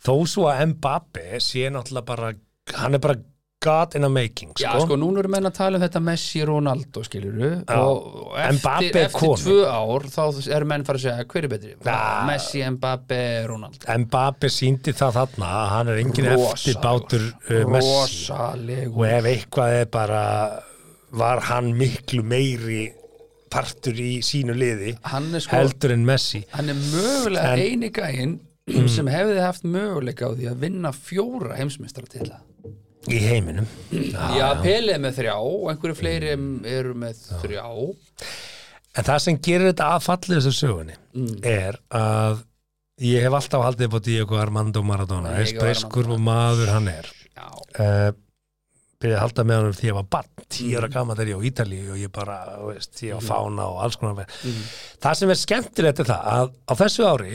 þó svo að Mbappe sé náttúrulega bara hann er bara God in a making Já, sko. sko, núna erum menn að tala um þetta Messi Ronaldo, skiljuru og, og eftir, eftir tvö ár þá er menn fara að segja hver er betri? Já. Messi, Mbappé, Ronaldo. Mbappe síndi það þarna að hann er engin eftir bátur uh, Messi. og Rosalegur ef eitthvað er bara var hann miklu meiri partur í sínu liði sko- heldur en Messi. Hann er mögulega eini gæinn (clears throat) sem hefði haft möguleika á því að vinna fjóra heimsmeistara til það í heiminum. Já, Pele er með þrjá og einhverju fleiri eru með þrjá. En það sem gerir þetta aðfallið þessu sögunni Mm. er að ég hef alltaf haldið upp á Diego Armando Maradona eins breyskur og maður hann er. Já, uh, byrjaði að halda með hann því ég var barn. Tíu Mm. ára gama þegar ég á Ítalíu og ég bara, veist, ég á fána og alls konar. Mm. það sem er skemmtilegt er það að á þessu ári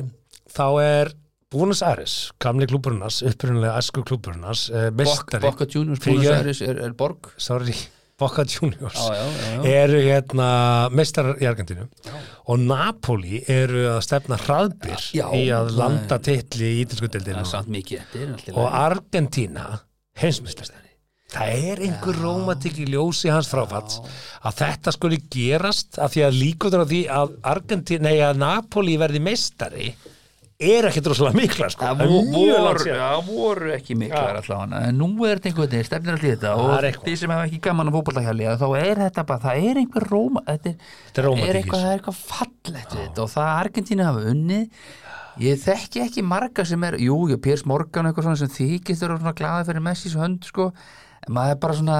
þá er Buenos Aires, gamli klúburunars upprunalega æsku klúburunars uh, Bok, mestari, Boca Juniors, Buenos Aires er, er borg. Sorry (laughs) Boca Juniors. Já, já, já, eru hérna mestarar í Argentínu. Og Napoli eru að stefna hraðbyr í að landa titli í ítalsku Það er deildinu samt mikið eftir en allt í og lagi. Argentína heimsmyndstastæri það er einhver rómatik í ljósi hans fráfalls að þetta skuli gerast af því að líkuður á því að Argentína, nei að Napoli verði meistari er ekkert rosalega mikla sko. Það voru, voru ekki allavega. En nú er þetta einhvern veginn, stefnir allir þetta. Og eitthvað. því sem hafa ekki gaman að fótballahjáli þá er þetta bara, það er einhver róma þetta er, Þetta er eitthvað, er eitthvað við þetta. Og það Argentínu hafa unnið. Ég þekki ekki marga sem er jú, Piers Morgan eitthvað svona sem þykist eru svona glaði fyrir Messis hönd sko. En maður er bara svona,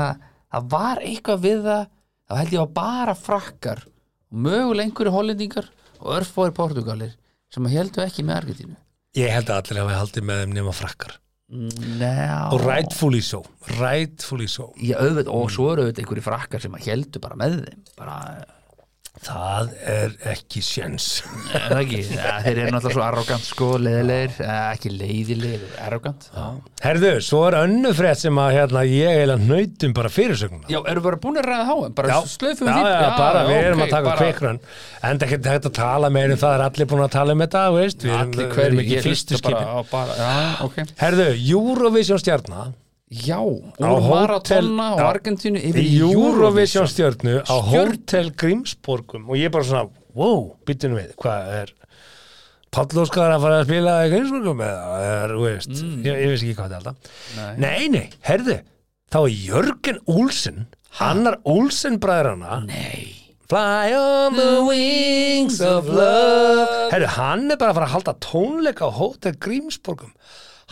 það var eitthvað við það, þá held ég að bara frakkar og mögulega einhverju hollendingar og örfóri portugalir sem að heldu ekki með Argentínu. Ég held að allir hafa haldið með þeim nema frakkar. Ná, og rightfully so rightfully so Já, auðvitað, og svo eru auðvitað einhverju frakkar sem að heldu bara með þeim bara, það er ekki sjens er það ekki, ja, þeir eru náttúrulega svo arrogant sko, leiðilegir, eh, ekki leiðilegir arrogant, já. Herðu, svo er önnu frétt sem að hérna, ég eiginlega nautum bara fyrirsögnuna Já, eru bara búin að ræða háum, bara Já, slöfum já, því? já, bara við erum ok, að taka bara- kveikran en það er ekki hægt að tala meir um það er allir búin að tala um þetta, veist. Við erum, Allir við erum ekki fyrstu bara, skipin. á bara Já, ok. Herðu, Eurovision stjarna Já, úr Maratona og. Argentínu yfir Eurovision stjörnu á. Hotel Grímsborgum og ég bara svona, wow, byttunum við hvað er Páll Óskar að fara að spila í Grímsborgum eða, er, veist, ég, ég veist ekki hvað þetta er alltaf Mm. Nei. nei, nei, herðu þá er Jörgen Olsen annar Olsen bræðrana Nei Fly on the wings of love Herru, hann er bara að fara að halda tónleika á Hotel Grímsborgum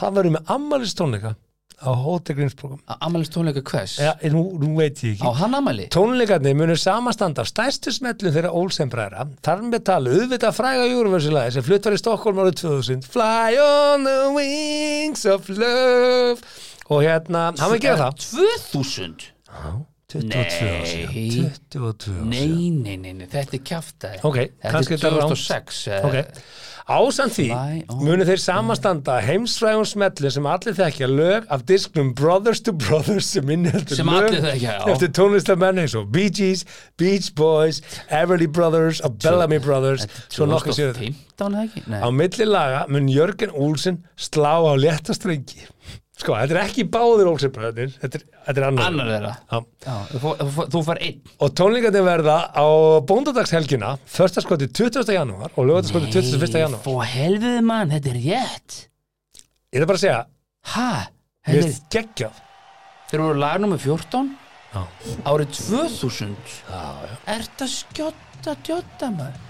Hann verður með ammælis tónleika á Hotel Grímsborgum Amalist tónleika hvers? Já, nú, nú veit ég Á ekki hann amali? Tónleikarnir munur samastanda af stærstu smellum þeirra Olsenbræðra Þar með tala auðvitað fræga júruversulagi sem flutt var í Stokkólm árið 2000 Fly on the wings of love Og hérna, hann vil gera það 2000? 22 Nei. ár síðan 22 ár síðan Nei, nei, nei, þetta er kjaftaði Ok, kannski þetta er. 2006 eh, Ok, ásamt því munu þeir samastanda heimsfrægum smellu sem allir þekkja lög af disknum Brothers to Brothers sem inniheldur Sem lög þekkja, eftir tónlistamenn eins og Bee Gees, Beach Boys, Everly Brothers og Bellamy Brothers svo nokkuð séu þetta 2015 eða ekki? Nei. Á milli laga mun Jörgen Olsen slá á létta strengi Sko, þetta er ekki báðir Olsen bröðnir þetta, er- þetta er annar, Annar þeirra Já. Já, þú þú far einn Og tónleikandi verða á bóndadagshelgina förstaskoti 20. janúar og lögataskoti 21. janúar Fó helfið mann, þetta er rétt Ég er bara að segja, Ha? Mér Þetta er, geggjað þeir voru lag nummer 14 Já. Árið 2000 já, já. Ert að skjóta djóta maður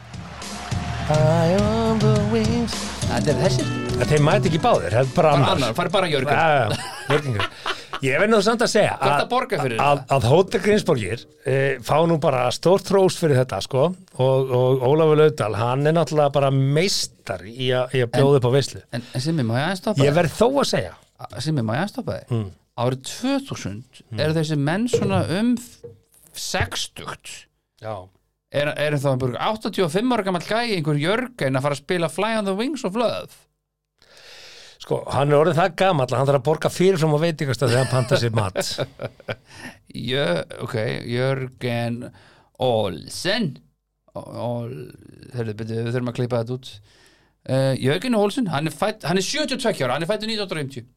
Þetta er þessi En Þeir mæti ekki báðir, það er bara Bara annar annar, fari bara Jörgur Já, já, já, Jörgen Grím. Ég verð nú samt að segja að að, að Hótel Grímsborgir e, fá nú bara stórt trós fyrir þetta sko og, og Ólafur Laudal, hann er náttúrulega bara meistar í, a, í að bjóða upp á veislu. En, en Simmi, má ég aðeins stoppa Ég þig? verð þó að segja. Simmi, má ég aðeins stoppa þig? Mm. Árið 2000 eru þessi menn svona um 60 Já er, er þá einhver 85 ára gammal gæi einhver Jörgen að fara að spila Fly on the Wings of Love Sko, hann er orðin það gamall að hann þarf að borga fyrirfram á veitingasta þegar hann panta sér mat. (laughs) Jö, ok, Jörgen Olsen. Ol, Hörðu, byrju, við þurfum að klippa þetta út. Uh, Jörgen Olsen, hann er, fætt, hann er 72 ára hann er fættur 1950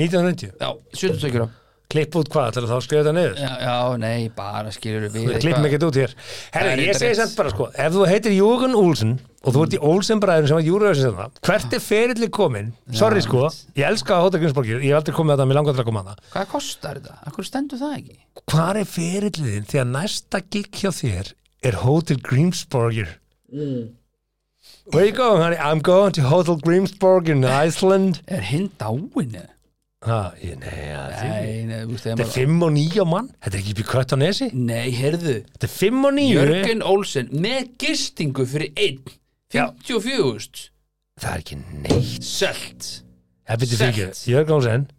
1990 Já, 72 ára klipp út hvað, þá að skrifa þetta niður Já, já, nei, bara skilur við Við klippum ekkert út hér er ég segi samt bara sko Ef þú heitir Júgun Olsen og þú ert í Olsen bræðum sem var Júruvísin sem það Hvert er ferilli komin? Sorry sko, ég elska hóta Grímsborgir Ég hef aldrei komið að það, mér langar til að koma að það Hvað kostar þetta? Akkur stendur það ekki? Hvar er ferilliðin þegar næsta gig hjá þér er Hotel Grímsborgir? Where you going honey? I'm going to Hotel Grímsborgir in Iceland Er hinn dáin? Ha, ég, Nei, ja, Nei, nei, veist, Þetta er maður 5 og 9 mann. Þetta er ekki í kött á nesi. Nei, heyrðu. Þetta er 5 og 9 Jörgen Olsen með gistingu fyrir einn. Já. 54.000 Það er ekki neitt. Selt. Það byrja Selt. fyrir ekki Jörg Olsen.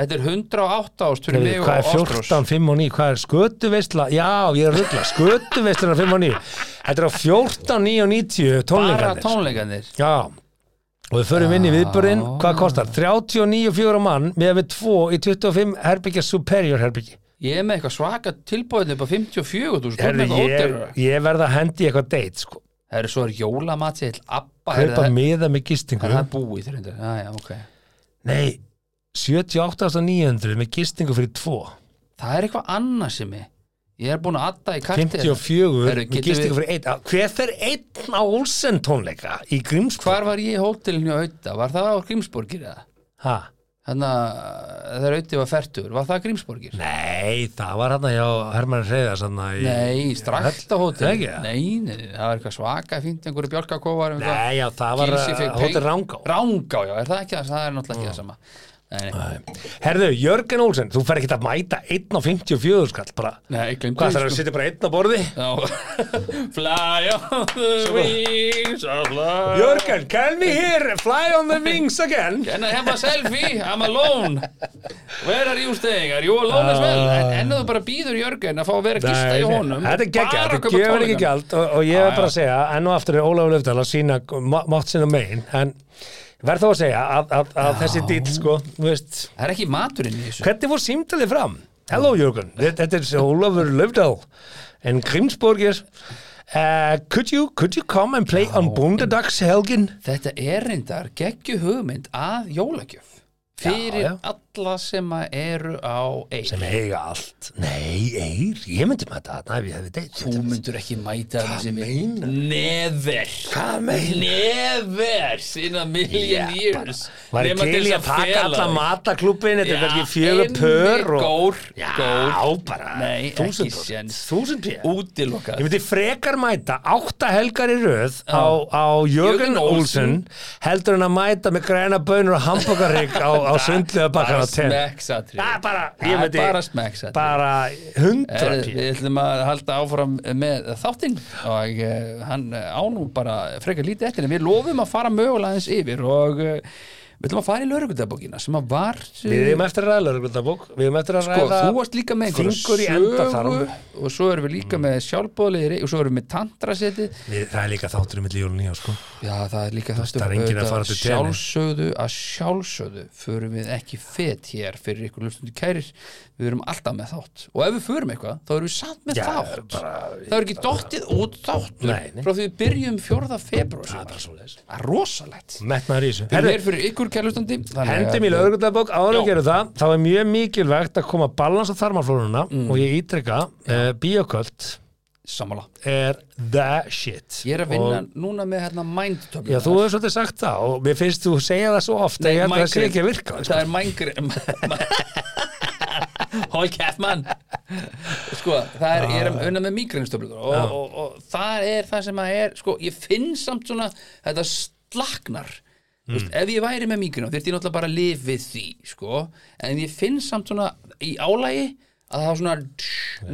Þetta er 108 ást fyrir mig Hvað er og Ástrós 14, 5 og 9 Hvað er skötuveistla? Já, ég er að ruggla Skötuveistla 5 og 9 Þetta er á 14, 9 og 90 Bara tónleikarnir tónleikarnir? Já Og við förum inn í viðburinn Hvað kostar? 39 fjóra mann með við 2 í 25 herbyggja superior herbyggja Ég er með eitthvað svaka tilbúðin upp á 54.000 Herri, Herri, ég, ég verð að hendi eitthvað date sko. Það er svo er Abba er Kaupa það, miða með gistingu. Er það búið reyndar? Já, já, ok. Nei, 78.900 með gistingu fyrir 2 Það er eitthvað annað sem ég Ég er búin að adda í kartið 54 Herru, með getum gistingu við- fyrir 1 Hver fer einn á Olsen tónleika í Grímsborg? Hvar var ég í hótelinu á Auta? Var það á Grímsborgir eða? Ha? Þannig að þegar Auti var færtur, var það Grímsborgir? Nei, það var hann hjá Hermann Reyðars hann í... Nei, strakt á hótel Ekki? Nei, nei, það var eitthvað svaka fínt einhverju bjálkakóvar Nei, já, það var fékk Hótel Rangá Rángá, já, er það ekki það? Það er náttúrulega ekki það sama Herðu, Jörgen Olsen, þú fer ekki að mæta 1 á 54 skall bara nei, Hvað þarf að sko. sitja bara einn á borði? Já. (laughs) Fly on the wings Jörgen, can we hear fly on the wings again? Can I have a selfie? I'm alone Where are you staying? Are you alone as well? En, en þú bara býður Jörgen að fá að vera gista í honum Þetta er geggja, þetta gefur ekki gjald og, og ég er bara að segja, enn og aftur er Ólafur Löfdal að sína má- mátt sinna megin en verð þó að segja að, að, að þessi dýtt sko, Það er ekki maturinn í þessu. Hvernig fór símtalið fram? Hello Jörgen, þetta er Ólafur Löfdal en Grímsborgir uh, could, you, could you come and play on Bundadagshelgin? Þetta er reyndar geggju hugmynd að jólagjöf fyrir Já, alla sem að eru á eir. Sem eiga allt. Nei, eir, ég myndi með þetta ég hefði deitt Þú myndur ekki mæta það sem er meinar? Never? Never in a million years. Var ég Nema til í að taka alla þig. mataklubbin Þetta er Já, kannski fjögur pör og... Gór, Já, gór. bara Nei, þúsund ekki Útilokað. Ég myndi frekar mæta átta helgar í röð á, á Jörgen Jörgen Olsen. Olsen. heldur en að mæta með græna bönur og hamburgarrygg á, á sundlega bakkan á Bara tenn smekksatri Það er bara, ég er myndi bara hundra pé við ætlum að halda áfram með þáttinn og uh, hann ánú bara frekar lítið eftir en við lofum að fara mögulega aðeins yfir og uh, við ætlum að fara í laurugundabókina sem að var Við erum eftir að ræða lögreglundabók Við erum eftir að sko, ræða þú varst líka með Fingur í endaþarm. sögu og svo erum við líka með sjálfbóðlegri og svo erum við með tantrasetið. Við, Það er líka þáttur um milli jólun nýja sko. Já, það er líka það er enginn að fara til tenni. Sjálfsögðu að sjálfsögðu förum við ekki fet hér fyrir ykkur lustundi kærir við erum alltaf með þátt og ef við förum eitthvað, þá erum við samt með Já, þátt bara- það er ekki dottið út þáttur Nei, nei. frá því við byrjum 4. februar Það er bara svoleiðis. það er rosalegt Metnaður í þessu við erum Herðu, hér fyrir ykkur kærlustandi Hendum í lögreglundabók áður Já. að gera það þá er mjög mikilvægt að koma balans á þarmaflóruna Mm. og ég ítreka uh, bíoköld sammála er the shit ég er að vinna og, núna með hérna mind töflu Já, þú hefur svolítið sagt það og mér finnst þú segja það svo oft að ég held að það sé ekki að virka sko. það er (laughs) (laughs) (laughs) mængri Hól Kjæftmann sko, það er, ég er að unna með migrænstöflugur og, Já. og, og það er það sem að er sko, ég finn samt svona þetta slaknar. Þú veist, ef ég væri með migrænum þurfti ég náttúrulega bara að lifa við því sko. en ég finn samt svona í álægi að það er svona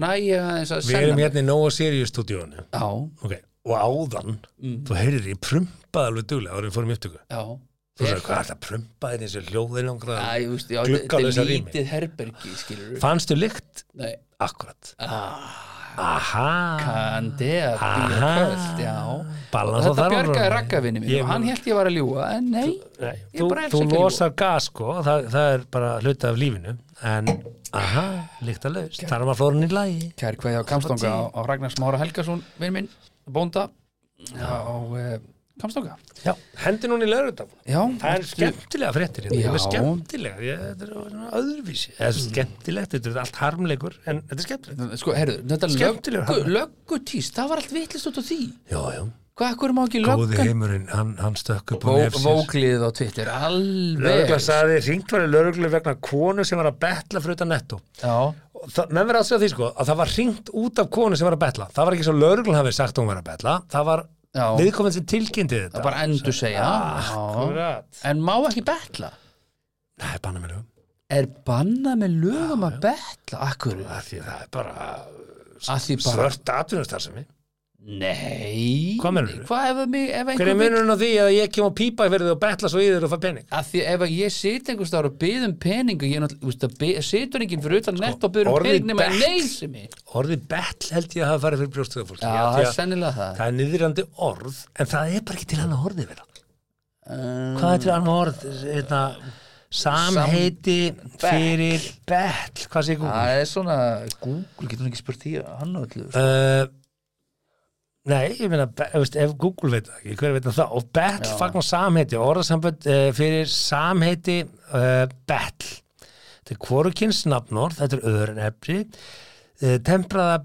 næja Við erum hérna í Nóa Sirius stúdíónu okay. og áðan þú heyrir ég prumpaði alveg duglega við fórum í upptöku. Já Þú sagði, hvað er það prumpaði þessu hljóðin langra? Æ, þú veist, já, þetta þetta er rými. lítið herbergi skilur Fannstu lykt? Nei, Akkurat ah, Aha. Kandi að Aha. kvöld, já. Balans og þetta þarmaflórunum. bjargaði rakkavinni mín og hann held ég var að ljúga en nei, Nei, Ég þú, bara þú ekki að losar gas sko, það, það er bara hluti af lífinu. En, aha, líkt að laust þar er maður flórun í lagi. Kær hvað ég á Kamstonga á, á Ragnar Smára Helgason vinn minn, bónda. Á Kamst okkar Já, hendi núna í Já, Það er skemmtilega fréttir hérna. Ég er skemmtilega, ég, þetta er öðruvísi. Það er skemmtilegt, þetta er allt harmleikur En þetta er skemmtilegt. Sko, herru, þetta Skemmtilegur löggu, hann. löggutíst, það var allt vitlist út á því. Já, já, Hvað, ekkur má ekki góði löggan heimurinn Hann, hann stökk upp á Vó, nefsir Vóklið á Twitter, alveg. Lörgla saði, ringt var í lörglu vegna konu sem var að betla fyrir utan netto. Já, Og menn verið að segja því sko að það var ringt út af konu sem var að betla. Það var ekki svo lörglun hafi sagt að hún var að betla. Það var. Viðkominn sem tilkynnti þetta. það bara endur segja. En má ekki betla? Nei, banna mér um Er bannað með lögum að betla? Akkur, það því að það er bara að því bara svört atvinnustar Nei. Hvað meinarðu? Hvað ef, ef hver einhver er munurinn á því að ég kem og pípa fyrir þig og betla svo í þér og fæ pening? Að því ef að ég sit einhvers staðar og byð um pening og ég náttúrulega, að situr enginn fyrir utan nett og um Sko, orðið pening nema bet- neysi mig orðið betl held ég að hafa farið fyrir brjóstuða fólk Já, það er sennilega það. Það er niðrandi orð en það er bara ekki til annað orðið vera. Um, hvað er til annað orð Eitna, samheiti fyrir betl. Hvað segir Google? Það er svona, Google nei, ég meina, ef Google veit það ekki, hver veit það og betl fagnar samheiti, orðasambönd uh, fyrir samheiti uh, betl þetta er hvorukins nafnorð, þetta er öðrun efni uh, tempraða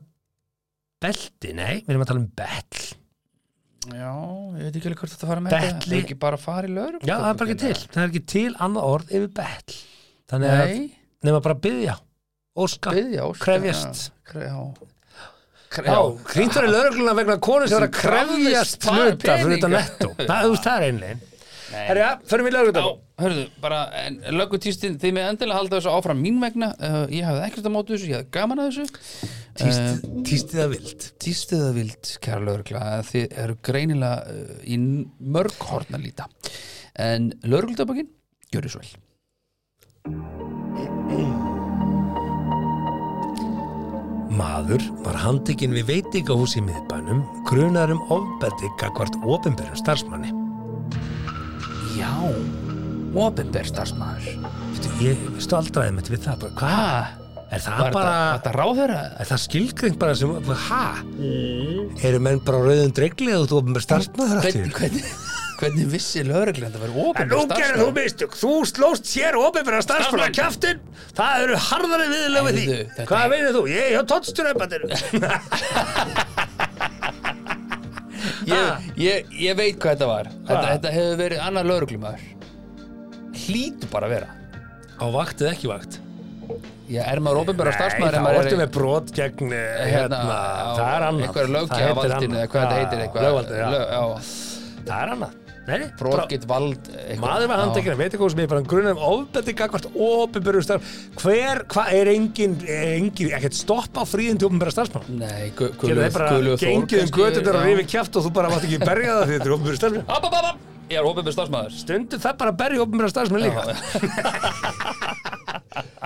belti, nei, við erum að tala um betl Já, ég veit ekki alveg hvort þetta fara með þetta. Betli. Er ekki bara að fara í lögur já, það er bara ekki til, það er ekki til annað orð yfir betl þannig að, Nei, nema bara byggja óska, krefjast. Já, kre, hrýntur í lögregluna vegna konu sem var að krefjast hluta fyrir þetta netto. (laughs) Það, þú veist, það er einlegin. Herja, förum við lögregluna. hörðu, bara lögutístin, þið með endilega halda þessu áfram mín vegna uh, ég hafði ekkert að móti þessu, ég hafði gaman að þessu Tíst, tístið að vild. Tístið að vild, kæra lögregla að þið eru greinilega uh, í mörg horn að líta en lögregludabakinn, gjör þið svo vel Maður var handtekinn við veitingahús í miðbænum, grunar um ofbeldi gagvart ofinberum starfsmanni. Já, opinber starfsmæður Veitu, ég stoldraði mitt við það bara, hvað? Er það Var bara, þetta, þetta ráðherra? er það skilgreint bara sem, hæ? Eru menn bara rauðum dregli eða þú ofinber starfsmaður aftur? Hvernig, hvernig, hvernig vissi lögregla að þetta verið opinber Nú gerir þú mistök, þú slóst sér ofinbæra starfsmann á kjaftin, það eru harðari viðlög við því. Hvað er- veinir þú? Ég er hjá tóttstjórnæmbandinu. (laughs) Ég, ég, ég veit hvað þetta var þetta, þetta hefur verið annar lögreglumæður Hlýtu bara að vera Á vakt eða ekki vakt? Já, er maður opinbera starfsmæður Nei, það er með brot gegn eh, hérna, á það er annað. Eitthvað löggjafarvaldinu annað. eða hvað þetta heitir eitthvað. Það er annað. Brokið vald eitthvað. Maður var Já. handtekinn, veit ekki hvað sem ég bara grunar um ofbeldi gagvart ofinbæru starf. Hver, hvað er engin, engin, ekkert stopp á fríðin til ofinbæra starfsmann? Nei, gu- Gerðu gulur þeir bara gulur Þór gengið um götunar og já. rifið kjaft og þú bara mátt ekki berja það því þetta er ofinbæru starfsmann? App, app, app. Ég er opinber starfsmæður Stundu það bara að berja ofinbæra starfsmann líka?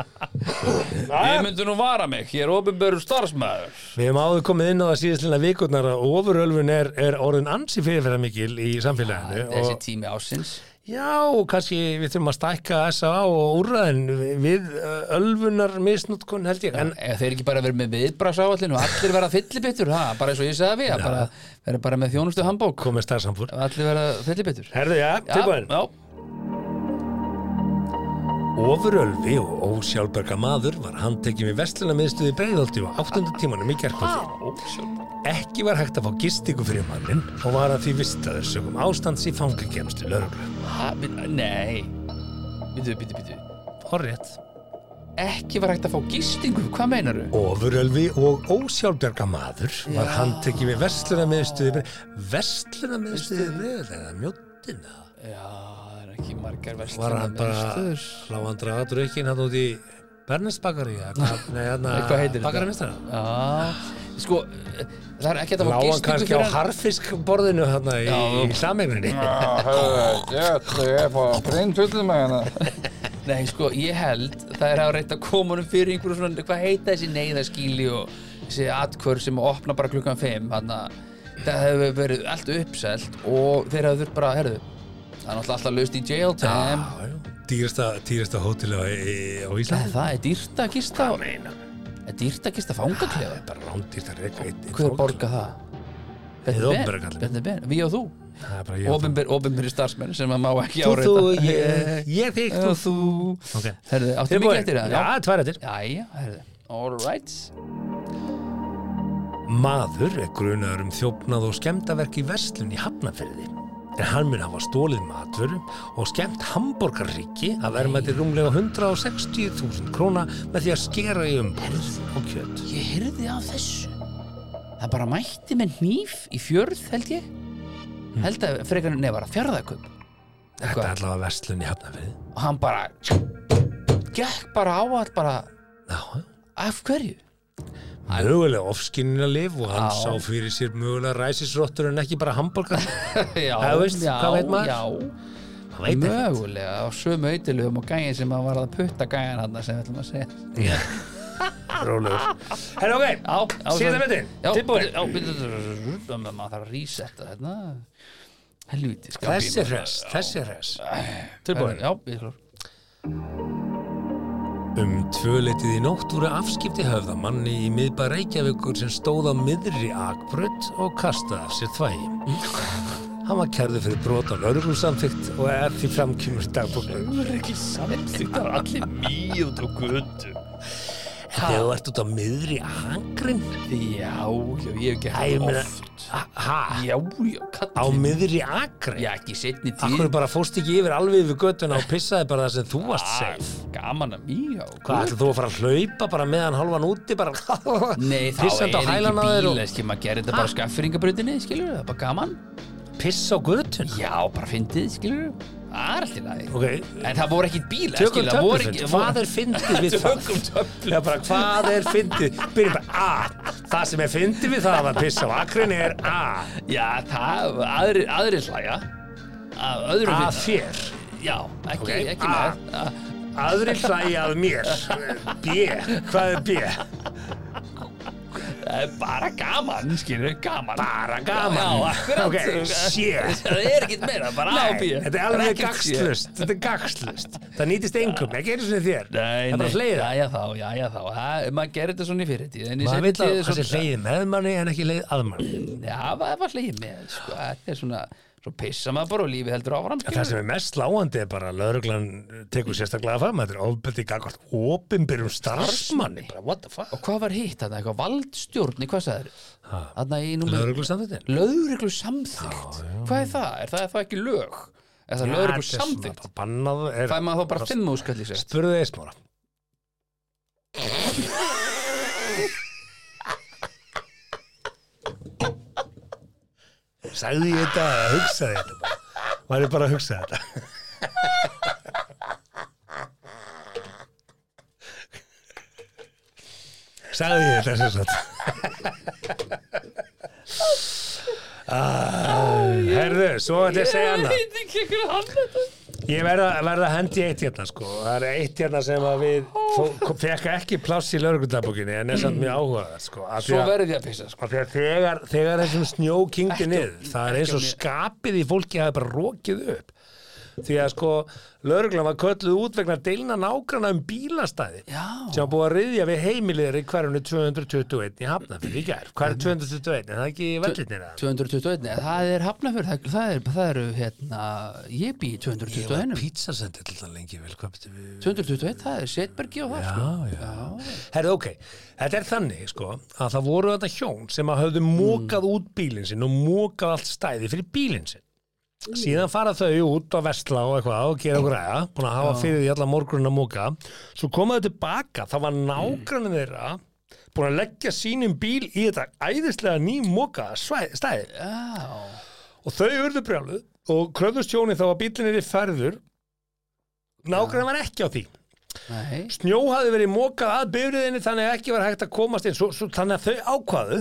(laughs) Ég myndi nú vara mig, ég er opinber starfsmæður Við hefum áður komið inn á það síðastlina vikurnar að ofurölfun er, er orðin ansi fyrirferða mikil í samfélaginu Þessi og tími ásins já, kannski við þurfum að stækka S.A. og úrræðin við uh, ölfunar misnútkun held ég en Ef þeir ekki bara verið með viðbragsáallinu og allir verða fyllibittur, það, bara eins og ég sagði við að bara, verða bara með þjónustu handbók komið starfsamfúr allir verða fyllibittur Herðu, já, tilbúin Já, Ofurölvi og ósjálfberga maður var handtekinn við vestlunarmiðstuði breiðolti á 8. tímanum í gerkvöldi. Ekki var hægt að fá gistingu fyrir mannin og var að því vistaður sögum ástands í fangakemstu lauruglu. ha, við- Nei Býtu, býtu, býtu Horrétt. Ekki var hægt að fá gistingu, hvað meinaru? Ofurölvi og ósjálfberga maður var handtekinn við vestlunarmiðstuði vestlunarmiðstuði breiðolti eða mjóttina. Já, það er ekki margar verslunar Var hann bara lágandra aðrökin hann út í Bernesbakari eða hvað, (laughs) nei, hérna, heitir þetta? Sko, það er ekki að Lá hann gistingu kannski á hann? harfiskborðinu hérna í, samegninni Ég er bara breynd fullið með hérna. (laughs) Nei, sko, ég held það er að reyta að koma honum fyrir einhverju svona, hvað heita þessi neyðaskíli og þessi atkvör sem opna bara klukkan 5 þannig að það hefur verið allt uppselt og þeir hafðu þurft bara, herðu það er náttúrulega alltaf löst í jail time. Dýrasta hóteli á, í- á Nei, Íslandi það? Er dýrt að gista Hvað meina? er dýrt að gista fangaklefa Bara rándýrt að reyka eitt hver borga það? Bjarni Ben, við og þú. Það er bara ég og þú. Opinber, opinberi starfsmenn sem að má ekki Þú, áreita. þú, ég, (laughs) ég þig, þú, þú. Ok. Herðu, áttu mikið eftir það? Já, tvær eftir. Jæja, herðu. All right. Maður er grunaður um þjófnað og skemmtaverk í verslun í Hafnarferði. En hann mun hafa stólið matvöru og skemmt hambúrgarryggi að verma til rúmlega 160.000 króna með því að skera í umbúð og kjöt. Ég heyrði af þessu. Það bara mætti með hníf í fjörð held ég. Held að frekar nefara fjörðaköp Þetta er allavega verslun í Hafnarferði. Og hann bara Gekk bara á allt bara Já, Af hverju? Mögulega ofskinnina lif og hann Já. sá fyrir sér mögulega ræsisrottur en ekki bara hambúrgar. (laughs) já, Það veist, hvað veit maður? Já, mögulega á sömu auðilugum og gæin sem að var að putta gæin hann sem við ætlum að segja Rólegur. Herra, ok, Já, já, síðan myndin, Já, tilbúin. Já, byrju, maður þarf að resetta þetta Helvíti Þessi hress, þessi hress. Tilbúin. Já, klár Um tvöleitið í nótt voru afskipti höfða manni í miðbæ Reykjavíkur sem stóð á miðri akbrödd og kastaði af sér þvægi. Hann var kærður fyrir brot á lauruglusamþygt og er því framkymur dagbóknum. Það er ekki samþýttar allir mýð og götu Þegar þú ert út á miðri akrin? Já, já, ég hef gert það oft hæ? Já, já, Á kallið miðri akrin? Já, ekki setni Akkur tíð bara fórst ekki yfir alveg yfir göttuna og pissaði bara það sem þú varst safe? Gaman að mýja Hvað, ætlaðu þú að fara að hlaupa bara meðan halvan úti bara (laughs) Nei, þá á er á ekki þér bíl og Eski, maður gerir þetta bara á skaffringabrautinni, skilur Það er bara gaman pissa á göttun? Já, bara fyndið, skilur Það er alltaf lagi Ok, En það voru ekkit bílar, Tökum töflufund, ekki hvað er fyndið við það? Tökum töflu Já, bara hvað er fyndið? Byrjum bara A. Það sem er fyndið við það að pissa á akrinni er A. Já, það, aðri, aðri hlæja Að öðrum Að finna- þér. Já, ekki, Ok, ekki A. með að- Aðri hlæja að mér. B. Hvað er B? (laughs) Það er bara gaman, skilur, gaman Bara gaman. Já, Ok, C. Það er ekkit meira, bara og B þetta er alveg gagslust. Þetta er gagslust. Það nýtist engum, ekki einu sinni þér. Það er bara nei, hleiða. já, já þá, já, já þá Maður gerir þetta svona í fyrirtíð Maður vil að er það sé hleiði með manni en ekki hleið að manni. Já, það var hlegið með, sko Þetta er svona, svo pissa maður bara og lífið heldur áfram En Það sem er mest sláandi er bara að lauruglan tekur sérstaklega fram, þetta er ofbeldi gagvart opinbyrjum starfsmanni. Bara, what the fuck? Og hvað var hitt þarna, eitthvað valdstjórni, hvað sagður? Lauruglu samþýttin? Lögreglu samþygt Hvað er það? Er það, er það ekki lög? Er það lögreglu samþygt? Bannað er... Maður þá bara fimm úrskall í sér Spurðu þið smára. Sagði ég þetta eða hugsaði þetta bara? Var ég bara að hugsa þetta? Sagði ég þetta sem sagt? Ah, Herðu, svo ætla ég að segja annað veit ekki hvernig hann þetta Ég verða, verða að hendi eitt hérna sko. Það er eitt hérna sem að við fekk ekki pláss í lauruglundabókinni en er samt mjög áhugað sko. Því Svo að- verði ég að pissa, sko að þegar, þegar þessum snjó kynkti niður það er eins og skapið í fólki hafi bara rókið upp því að sko lauruglan var kölluð út vegna deilna nágrana um bílastæði Já. sem búið að riðja við heimiliðir í hverjunu 221 í Hafnarfjörð í gær hver er 221, er það ekki vellinir það? 221, nei, það er Hafnafjörð það, það, er, það eru, hérna ég bý í Ég var 221 pizzasendi til það lengi vel hvað betur við 221, það er Setbergi og það, sko Já, já. Herðu, ok, þetta er þannig, sko, að það voru þetta hjón sem að höfðu mókað út bílinn sinn og mókað allt stæði fyrir bílinn sinn. Síðan fara þau út á Vestla og eitthvað og gera okkur ræða, búin að hafa fyrir því alla morgunin að móka. Svo komaðu tilbaka, það var nágrannin þeirra búin að leggja sínum bíl í þetta æðislega ný móka stæði. Og þau urðu brjáluð og kröfðust hjóni þá að bílinn er í ferður. Nágrannin var ekki á því. nei Snjó hafði verið mókað að bifriðinni þannig að ekki var hægt að komast inn svo, svo, þannig að þau ákvaðu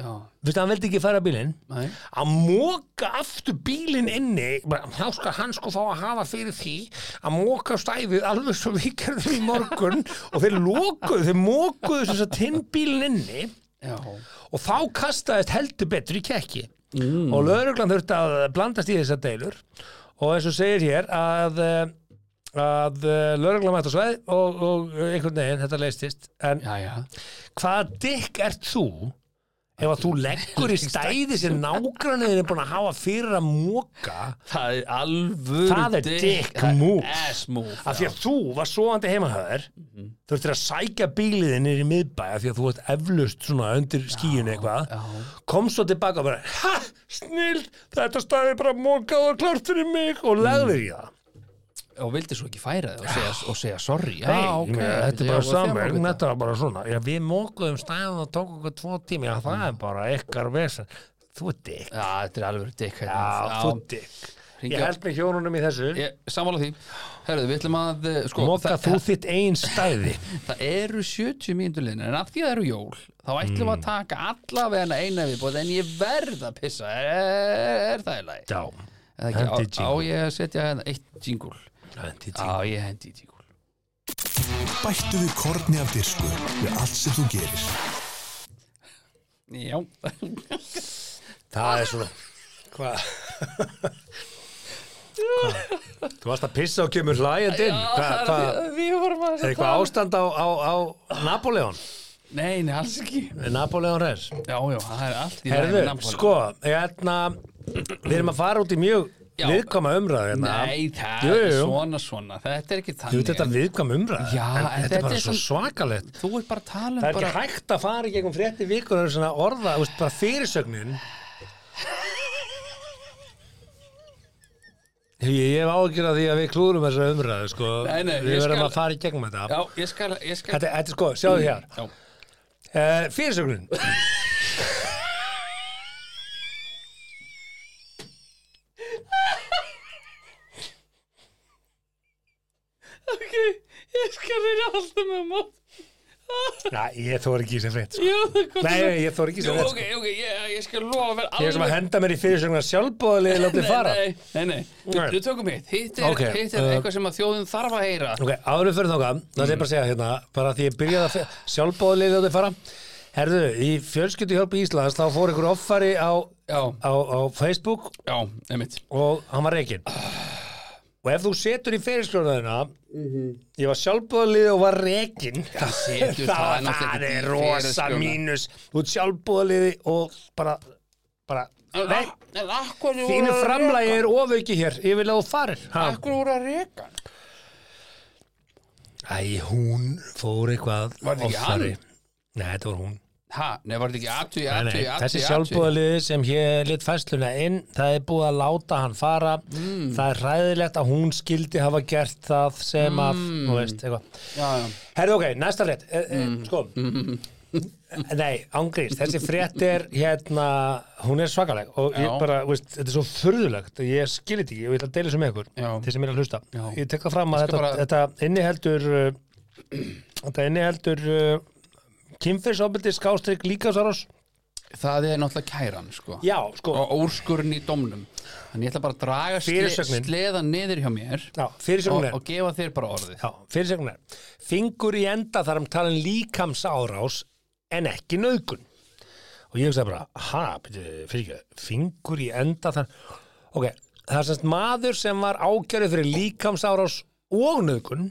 Já, Vistu, hann veldi ekki færa bílinn. Að móka aftur bílinn inni þá skal hann sko fá að hafa fyrir því að móka stæðið alveg svo við gerðum í morgun. Og þeir lokuðu, þeir mókuðu þess að tinn bílinn inni. Já, og þá kastaðist heldur betur í kekki. Mm. og lögreglan þurfti að blandast í þessar deilur. Og eins og segir hér að eh, að lögreglan mætt á sveið og, og einhvern veginn þetta leistist en já, já. hvaða dykk ert þú ef að þú leggur í stæði sem nágranniðin er búin að hafa fyrir að móka Það er alvöru Það er dick. move. Af því að þú var svoandi heimahöður Mhm. þú þurftir að sækja bíliðin í miðbæ af því að þú ert eflaust svona undir skíun eitthvað. kom svo tilbaka og bara ha, snill, þetta staði bara mókað og klárt fyrir mig. Og lagðir í það Og vildi svo ekki færa þig og segja, og segja sorry. Já, Nei, ok. þetta er Já, bara saman, þetta er bara svona. Já, við mókuðum stæðan og tókum okkur tvo tími Já, það er bara ykkar vesen. Þú er dick. Já, þetta er alvöru dick Já, hérna. þú er dick. Ég held með hjónunum í þessu. Ég, sammála því. Herðu, við ætlum að eh, sko, Móka þú þitt einn stæði. (laughs) Það eru 70 mínútur liðin En af því að það eru jól Þá ætlum við að taka allavega eina viðbót En ég verð að pissa. Er, er það í lagi? Já, á, ég að setja hérna eitt jingle hendi Já, ég hendi í jingle Bættu við korni af dirsku við allt sem þú gerir. Já Það er svona Hvað? Hvað? Þú varst að pissa og kemur hlæjandi inn Hvað? Hvað? Við vorum að Er eitthvað ástand á, á, á Napoleon? Nei, nei, alls ekki Napoleon Res? Já, já, það er allt í lagi Herðu, með Napoli. sko, hérna Við erum að fara út í mjög Já. viðkvæma umræð hérna. Nei, það Jú, er jú. svona, svona. Það er ekki Þú þannig. þetta viðkvæm umræð Já, en en þetta þetta er bara er svo svakalegt. Þú ert bara að tala um Það er bara ekki hægt að fara í gegnum frétti vikur og svona orða, þú veist, bara fyrirsögnin. Ég, ég hef ágjör að því að við klúrum þessa umræðu, sko. Nei, nei, Við verðum skal- að fara í gegnum þetta. Já, ég skal, ég skal Þetta, þetta er sko, sjáðu hér. Já, uh, Fyrirsögnin ok, ég skal reyna alltaf með mót Næ, ég þór ekki í sem frétt sko. Nei, ég þór ekki í sem frétt ok, sko. ok, ég, ég skal lofa að vera Ég er sem að henda mér í fyrirsögnin að sjálfbóðalið (laughs) látið fara. Nei, nei, nei. Þú tökum hitt Hitt er, Ok, hitt er uh, eitthvað sem að þjóðin þarf að heyra. Ok, áður fyrir þóka, það er bara að segja hérna bara því ég byrjaði að sjálfbóðalið látið fara. Herðu, í fjölskyldihjálpi Íslands þá fór ykkur offari á, Já, á, á Facebook já, einmitt. og hann var reikinn og ef þú setur í fyrirskjóðuna ég var sjálfbúðalið og var reikinn það, setur (laughs) það það, er rosa mínus. Þú ert sjálfbúðaliði og bara bara, þínu framlægi er ofauki hér ég vil að þú farir? Akkur voru að reka Æ, hún fór eitthvað Var þetta ekki offari. Nei, þetta var hún Ha, nei, var þetta ekki aðtví, nei, aðtví þessi sjálfbúðaliði sem hér lit fæsluna inn, það er búið að láta hann fara Mm. það er ræðilegt að hún skildi hafa gert það sem að, Mm. nú veist, eitthvað Herðu ok, næsta frétt, e, e, Mm. sko (laughs) Nei, ángrís, þessi frétt er hérna, hún er svakaleg og ég Já. bara, veist, þetta er svo furðulegt ég skilit ekki, ég vil að deila þessu með ykkur þeir sem er að hlusta, Já. ég tek það fram að Ég þetta, bara- þetta inniheldur uh, (clears throat) þetta inniheldur uh, kynfyrsofbildi skástrík líkasárás Það er náttúrulega kæran, sko. Já, sko, Og úrskurinn í domnum Þannig ég ætla bara að draga sle, sleðan niður hjá mér já, og, og gefa þér bara orðið. Já, Fingur í enda þar um talin líkamsárás en ekki nöðgun og ég hugsaði bara, ha, byrju, fingur í enda þar ok, það er semst maður sem var ákjörið fyrir líkamsárás og nöðgun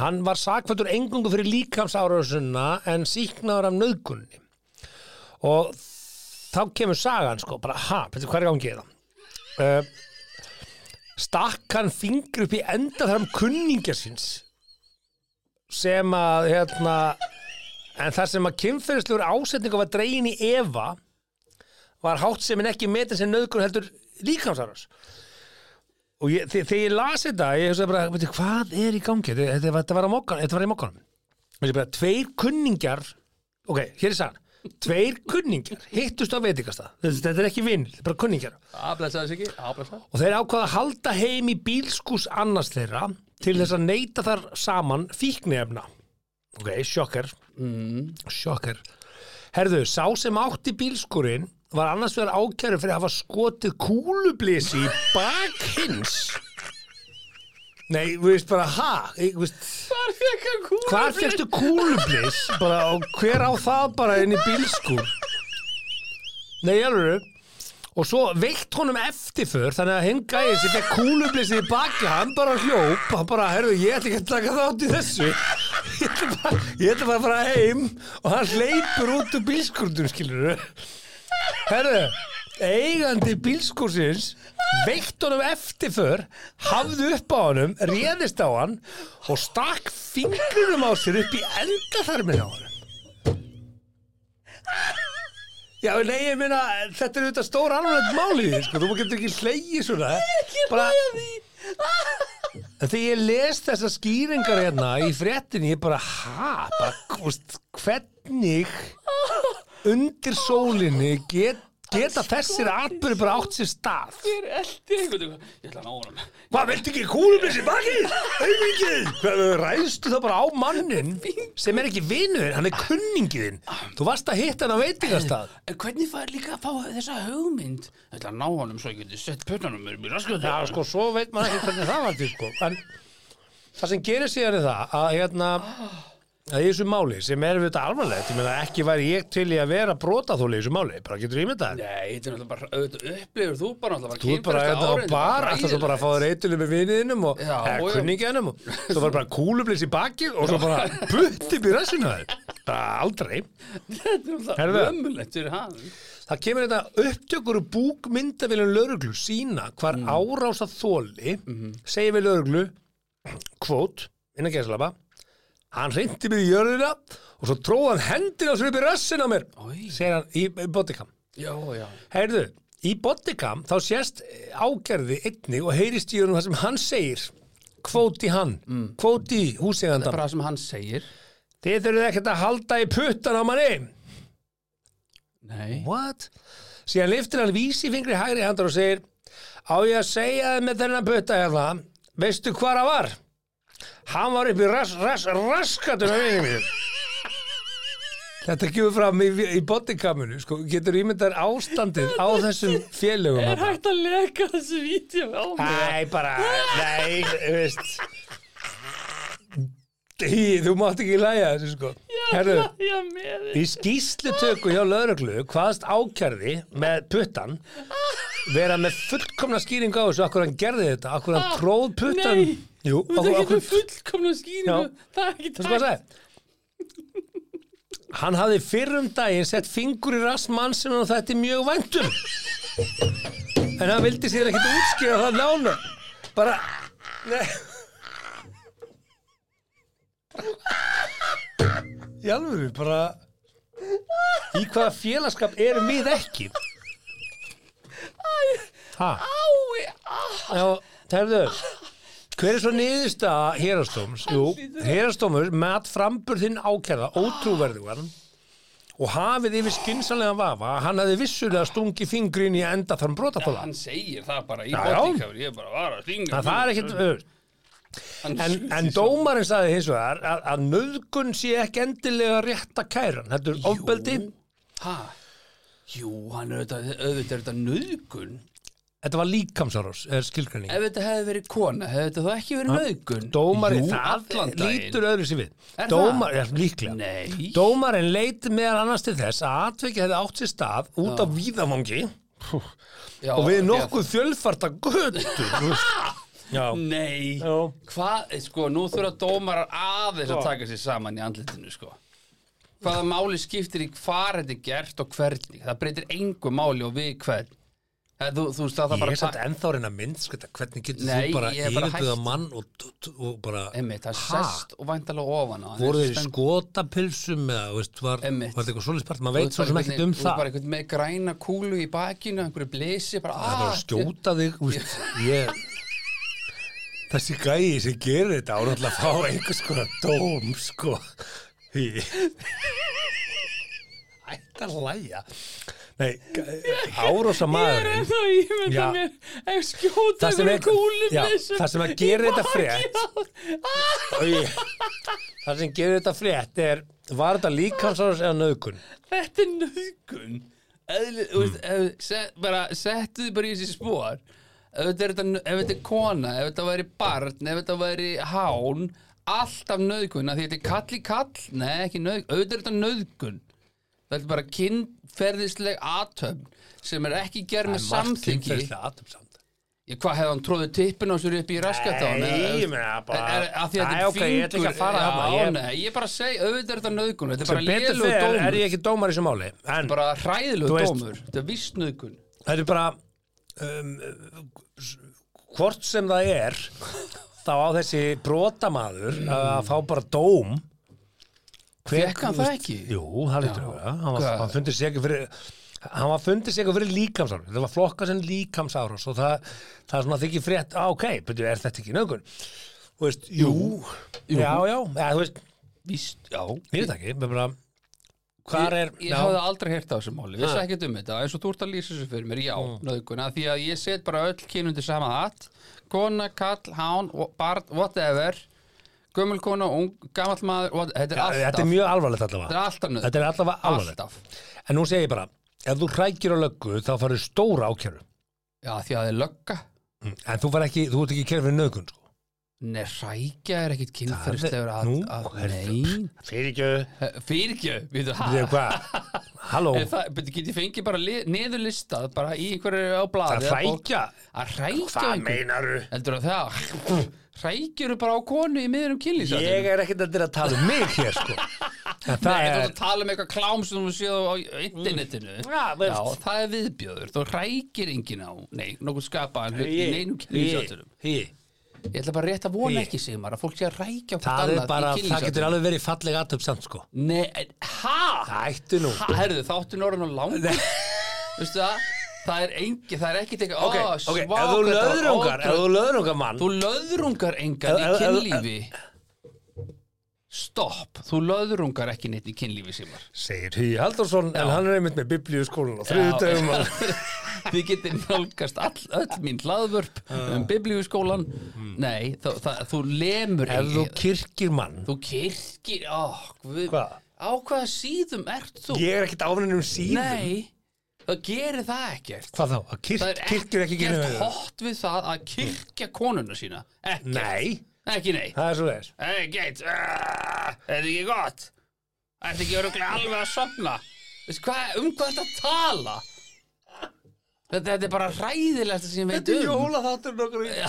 hann var sakfættur engungu fyrir líkamsárásuna en síknaður af nöðgunni og þá kemur sagan sko, bara ha, betur er gangið það uh, stakk hann fingur upp í enda þar um kunningja síns sem að hérna en þar sem að kynferðislegur ásetningu var dregin í Eva var hátt sem en ekki metin sem nöðgur heldur líkamsáras og ég, þe- þegar ég las þetta ég hugsaði bara, veitir, hvað er í gangi? Þetta, þetta, var á mokkan, þetta var í mokkanum. Veitir bara, tveir kunningjar ok, hér er sann tveir kunningjar, hittust á veitingasta þetta, er ekki vinn, þetta er bara kunningjar ekki, og þeir ákvaða að halda heim í bílskús annars þeirra til þess að neyta þar saman fíknefna ok, sjokker. Mm. sjokker. Herðu, sá sem átti bílskúrin var annars vegar ákjæru fyrir að hafa skotið kúlublisi í bak hins. Nei, þú veist bara, ha? Ég, veist, Hvar fekk hann kúl? hvar fjöxtu kúlublis bara, og hver á það bara inn í bílskúr? Nei, alveg og svo veikt honum eftirför þannig að hinn gæði sem fekk kúlublisið í baki hann bara hljóp, hann bara, herru, ég ætla ekki að taka þátt í þessu. Ég ætla bara, ég ætla bara að fara heim og hann hleypur út úr bílskúrnum skilur herru eigandi bílskúrsins veikt honum eftirför hafði upp á honum, réðist á hann og stakk fingrinum á sér upp í endaþarmin á honum. Já, nei, ég meina, þetta er auðvitað stór alveg málið, sko, þú getur ekki hleyið svona. Ekki hlæja því. Þegar ég les þessar skýringar hérna í fréttinni, ég bara, ha, bara, hvernig undir sólinni get, geta þessir atbyrði bara átt sér stað? Ég er eldi einhvern veginn Ég ætla að ná honum Hvað, viltu ekki kúlum þessi baki? Auðvingið! Hvað, ræðstu það bara á mannin sem er ekki vinur, hann er kunningiðinn. Þú varst að hitta hann á veitingastað. En hvernig fær líka að fá þessa hugmynd Ég ætla að ná honum svo ég geti sett pötunum mér í raskat Já, sko, svo veit maður ekki hvernig það var til, sko. En það sem gerir síðan er það að, hérna, að í þessu máli sem er við þetta alvarlegt, ég meina ekki væri ég til í að vera brotaþóli í þessu máli, bara getur ímyndað það. Nei, þetta er náttúrulega bara, auðvitað upplifur þú bara náttúrulega Þú er bara kynferðislega hérna á bar, alltaf svo bara að fá þér eitthvað með viniðinum og Já, eða já. kunningiðinum og svo var bara kúlublis í baki og svo bara butt upp í rassinu þér. Bara aldrei. Þetta er Herðu. náttúrulega ömulegt fyrir hann Það kemur þetta upptökur og búkmyndavilum lauruglu sína hvar Mm. árása þóli Mhm. segir við lauruglu kvót, innan gæslapa hann reynti mig í jörðina og svo tróð hann hendina svo upp í rassin á mér. Segir hann í, í bodycam Heyrðu, í bodycam þá sést ágerði einni og heyrist í honum það sem hann segir kvót í hann, mm. kvót í Það er bara það sem hann segir. Þið þurfið ekkert að halda í puttan á manni. Nei. What? Síðan liftir hann vísi fingri hægri handar og segir Á ég að segja þið með þennan putta hérna? Veistu hvar hann var? Hann var upp í ras, ras, raskatuna vinni mínu Þetta kemur fram í, í bodykaminu sko, getur ímyndar ástandið á þessum félögum Er hægt að leka þessu vídeo á mig? Æ, bara, nei, þú veist. Í, þú mátt ekki læja þessu sko. Herðu, Já, með Í skýslutöku hjá lögreglu hvaðast ákjærði með puttan vera með fullkomna skýring á þessu akkur hann gerði þetta, akkur hann tróð puttan Nei. Jú, Þú akkur, ekki með fullkomna skýringu. Það er ekki segja. Hann hafði fyrrum daginn sett fingur í rass mann sem hann þetta mjög væntum en hann vildi sér ekkert útskýra það nána bara nei. Í alvöru bara í hvaða félagskap erum við ekki? Ha? Ái, ah, já, terðu hver er svo niðurstaða hérastóms jú, hérastómur mat frambur þinn ákjærða ótrúverðugan og hafið yfir skynsanlega vafa að hann hefði vissulega stungi fingrin í enda þann brotatóla Hann segir það bara í Já, já. bodycover Ég bara var að stinga það er ekkit öður Hann en, en dómarinn sagði hins vegar að, að nöðgun sé ekki endilega rétt að kæran þetta er ofbeldi Ha? Jú, hann er auðvitað, auðvitað er þetta nöðgun þetta var líkamsárós er skilgrinning Ef þetta hefði verið kona, hefði þetta þá ekki verið nöðgun Dómarinn, það allan daginn. lítur öðru sér við. Er Dómar, ja, líklega. Nei. Dómarinn leit meðal annars til þess að atvikið hefði átt sér stað út á víðavangi Já, og við ok. nokkuð þú veist. (laughs) Já, Nei. Já. Hvað, sko, nú þurfa dómarar aðeins að taka sér saman í andlitinu, sko. Hvaða máli skiptir í hvar þetta er gert og hvernig? Það breytir engu máli og við hvern. Það, þú, þú veist að það ég bara er samt ennþá að mynd sko, hvernig getur þú bara ég hætt. mann og, og bara Einmitt, það sest og væntalega ofan á voru þeir skotapilsum eða veist, var, var þetta eitthvað svolítið spart maður veit svo sem ekkert um veginn- þú það bara einhvern með græna kúlu í bakinu einhverju blesi bara, það er ah, að skjóta þig veist, ég þessi gæi sem gerir þetta ánáttúrulega að fá einhvers konar dóm sko. Ætti að læja nei, árósa Ég er maðurinn. ennþá mér ef skjóta Það sem einhverju kúlu já, blesi það sem að gera þetta frétt það sem gerir þetta frétt er var þetta líkamsárás eða nöðgun Þetta er nöðgun Settu þið bara í þessi spór ef þetta, er, kona ef þetta væri barn, ef þetta væri hán alltaf nöðgun því þetta er kall í kall, nei ekki nöðgun auðvitað er þetta nöðgun það er bara kynferðisleg athöfn sem er ekki gerð með samþyggi kynferðislega athöfn samt. Ég, hvað hefði hann tróðið tippin á sér upp í raskat á hann? Nei, ég meina bara- Er- er- af því að Æ, þetta er ok, ég ætla ekki að fara já, þarna, ég- nei, ég er bara að segja, auðvitað er þetta nöðgun Þetta er sem bara betur lélug fer dómur er ég ekki dómar í þessu máli en bara hræðilegu Þú veist- dómur Þetta er viss nöðgun þetta er bara um, hvort sem það er þá á þessi brotamaður að fá bara dóm Fékk hann það ekki? Jú, það lítur Já. að vera hann, var- hann fyrir fundið sig eitthvað fyrir líkamsárás. Það var flokka sem líkamsárás og það, það er svona þykir frétt, á ok, betur, er þetta ekki nögun þú veist, jú, Jú. já, já, ja, þú veist Víst, já ég veit ekki, menn bara hvað er, Ég, ég hafði aldrei heyrt á þessu máli, vissi Ha. ekkert um þetta. Eins og þú ert að lýsa þessu fyrir mér, já, Mm. nöðguna því að ég set bara öll kynundi sama hatt. Kona, kall, hán, barn, whatever gömul kona, ung, gamall maður what, þetta er ja, alltaf þetta er mjög alvarlegt allavega þetta er alltaf Þetta er allavega alvarlegt. alltaf, En nú segi ég bara, ef þú hrækir á löggu þá farið stóra ákjæru. já því að það er lögga En þú far ekki, þú ert ekki kæri fyrir nögun, sko. Nei, rækja er ekkit kynferðislegur að, Nú, að, nei Fyrir ekki. fyrirgjöf, við þú, hvað? (laughs) Halló, það, get ég fengið bara li, niðurlistað bara í einhverju á blaði það hrækja. að hrækja Hvað meinaru? heldur að það (laughs) hrækjur bara á konu í miður um kynlýsatinn Ég er ekkert að þetta að tala um mig hér, sko. (laughs) Nei, þú er, að tala um eitthvað klám sem þú séð á internetinu Já, veist. Já, það er viðbjöður, þú hrækir enginn á Nei, nokkuð skapaðan neinum hí. Ég ætla bara rétt að vona ekki, Sigmar að fólk sé að rækja Það er bara, það getur alveg verið falleg aðtöp samt, sko. Nei, ha? Það ættu nú. Ha, herðu, þáttu norðan og langur (laughs) Veistu það? Það er engi, það er ekki tekið Ok, ó, ok, ef þú löðrungar, ef þú löðrungar mann, Þú löðrungar engan í kynlífi. Stopp, þú löðrungar ekki neitt í kynlífi Simar segir Hugi Halldórsson, en hann er einmitt með biblíu skólan á þriðu dögum. (laughs) Þið getið nálgast all, öll mín hlaðvörp um biblíuskólan Nei, þú, það, þú lemur Ef þú kirkir mann, Þú kirkir, guð, Hvað? á hvaða síðum ert þú? ég er ekkert áfninn um síðum. Nei, það gerir það ekkert Hvað þá? Kirk, Það er kirkjur ekki ekkert kynna hot við það að kirkja konuna sína Ekkert Nei, Ekki nei það er svo þess. Ekkert uh, Er þetta ekki gott? Er þetta ekki öruglega alveg að? Veistu hvað, um hvað þetta tala? Þetta, þetta er bara ræðilegast sem ég veit um jólaþáttur nokkur í. Við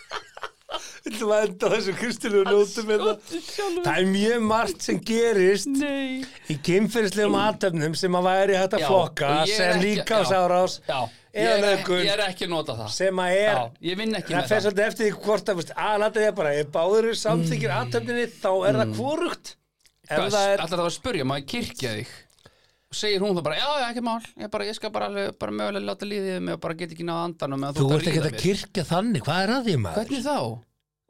(laughs) ætlum að enda á þessu kristilegu nótum hérna. Það er mjög margt sem gerist Nei. í kynferðislegum aðtöfnum sem að væri hægt að Já, flokka sem líkásárás Já, ég eða er, ekki, nögun ég er ekki að nota það. sem að er Já, ég vinn ekki það það. svolítið eftir því hvort að aðlætið er bara ef báður samþykir aðtöfninni þá er það hvorugt. Ef Hvað, það er Ætlar það að spyrja, má ég kirkja þig? Og segir hún þá bara, já, já, ekki mál. Ég, bara, ég skal bara, alveg, bara mögulega láta líðið mig og bara get ekki náða andanum meðan þú ert ekki að kirkja þannig, hvað er að því maður? Hvernig þá?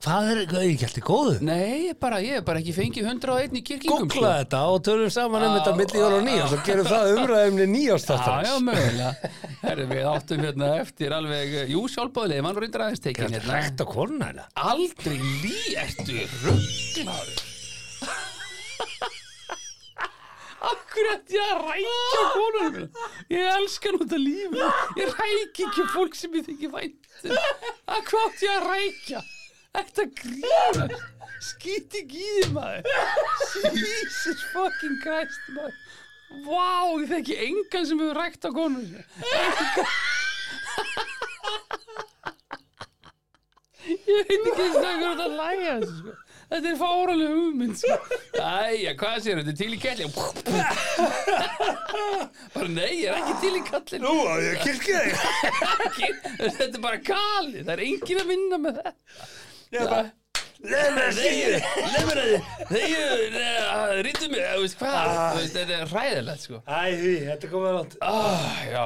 Hvað er, hvað er ekki alltaf góðu? Nei, ég bara, ég hef bara ekki fengið 101 í kirkingum sko. Googla þetta og tölum saman um Já, þetta milli jól og nýjás og gerum það umræðumni Já, já, nýjástáttans mögulega. Herri, við áttum hérna eftir alveg Jú, sjálfbóðlega, mann reyndar aðeins tekin Þetta er hérna. hægt á konuna hérna. Aldrei lí, ertu rugglaður Akkur ætti ég að rækja konunum minna Ég elska nú þetta lífi Ég rækja ekki fólk sem ég þykir vænt Akkur átti ég að rækja Þetta grína Skýti ekki í þið maður. Jesus fucking Christ maður. Vá, ég þekki engan sem hefur rækt á sinni. Ég veit ekki eins og hvað er að læga þessu sko. Þetta er fáralega hugmynd sko. Æja, hvað sér þetta? Til í kelli Bara nei, ég er ekki til í kallin Nú á ég að kirkja þig. Þetta er bara gali Það er engin að vinna með það Ég er bara Þeir, Þeir, rítu mig þú veist hvað, Þetta er ræðilegt sko. Æ, því, þetta er komið langt. Ah, Já,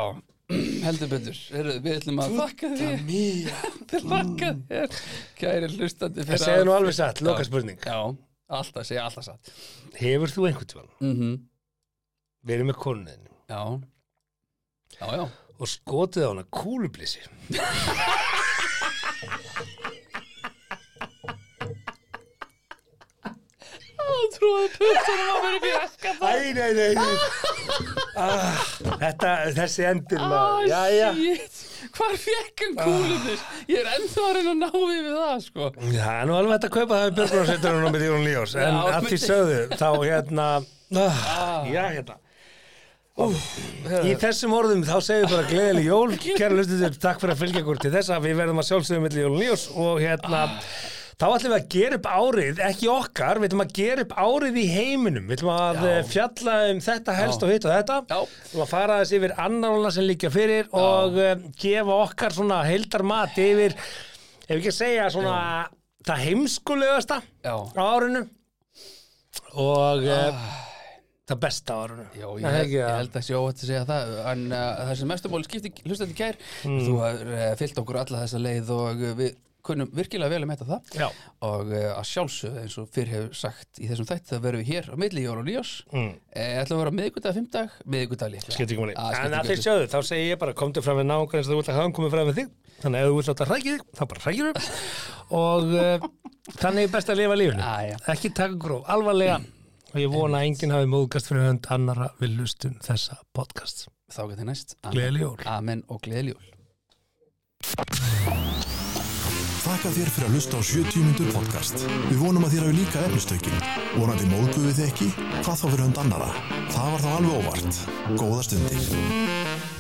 heldur betur. Heyrðu, Við ætlum að þakka Mía Þakka þér. (laughs) Kæri hlustandi Það að- nú alveg satt, loka spurning Já, alltaf, segja alltaf satt. Hefur þú einhvern tímann? Mm verið með konuðinu Já. Já, já. Og skotið á hana kúlublísi (laughs) Það trúið puttunum að vera mjög eskat Æ, nei, nei, nei. Ah, Þetta, þessi endir maður. Jæja, shit. Hvar fekk hann kúlumis? Ég er ennþá að reyna að ná við það sko. Það er nú alveg að kaupa það í björgunarsveiturinn og með Jón Líós en Já, að því sögðu þá hérna ah, já hérna. Í þessum orðum þá segjum við bara gleðileg jól kæra lustendur, takk fyrir að fylgja ykkur til þess að við verðum að sjálfsögum milli Jól og Líós og hérna þá ætlum við að gera upp árið, ekki okkar við ætlum að gera upp árið í heiminum við ætlum að Já. Já. fjalla um þetta helst og hitt og þetta Já. við ætlum að fara þess yfir annarluna sem líka fyrir og uh, gefa okkar svona heildar mat yfir ef ekki að segja svona það heimskulegasta Já. á árinu og uh, það besta á árinu Já, ég, ég það? held að óvægt að segja það en uh, það sem mestu bóli skipti hlustandi gær Mm. þú har uh, fyllt okkur alla þessa leið og uh, við kunnum virkilega vel að metta það. Já. og uh, að sjálfsögðu eins og fyrr hefur sagt í þessum þætti það verðum við hér á milli jól og nýjós mm. eh, ætlum að vera miðgudag, fimmdag, miðgudag líklega Skiptir ekki máli. Ah, En þeir sjöðu, þá segi ég bara komdu fram við náungar eins og þú vilt að hafa komið fram við þig. Þannig að ef þú vilt að hrækja þig, þá bara hrækjur upp og uh, þannig er best að lifa lífinu. Ah, já. ekki taka gróf, alvarlega. Og ég vona að enginn hafi móðgast fyrir hönd annara við lustun þessa podcast þá getur næst. Amen. Amen og gleðileg jól Þakka þér fyrir að hlusta á 70 mínútur podcast. Við vonum að þér hafi líka efnistökin. Vonandi móðguðu þið ekki? Hvað þá fyrir hund annara? Það var þá alveg óvart. Góða stundir.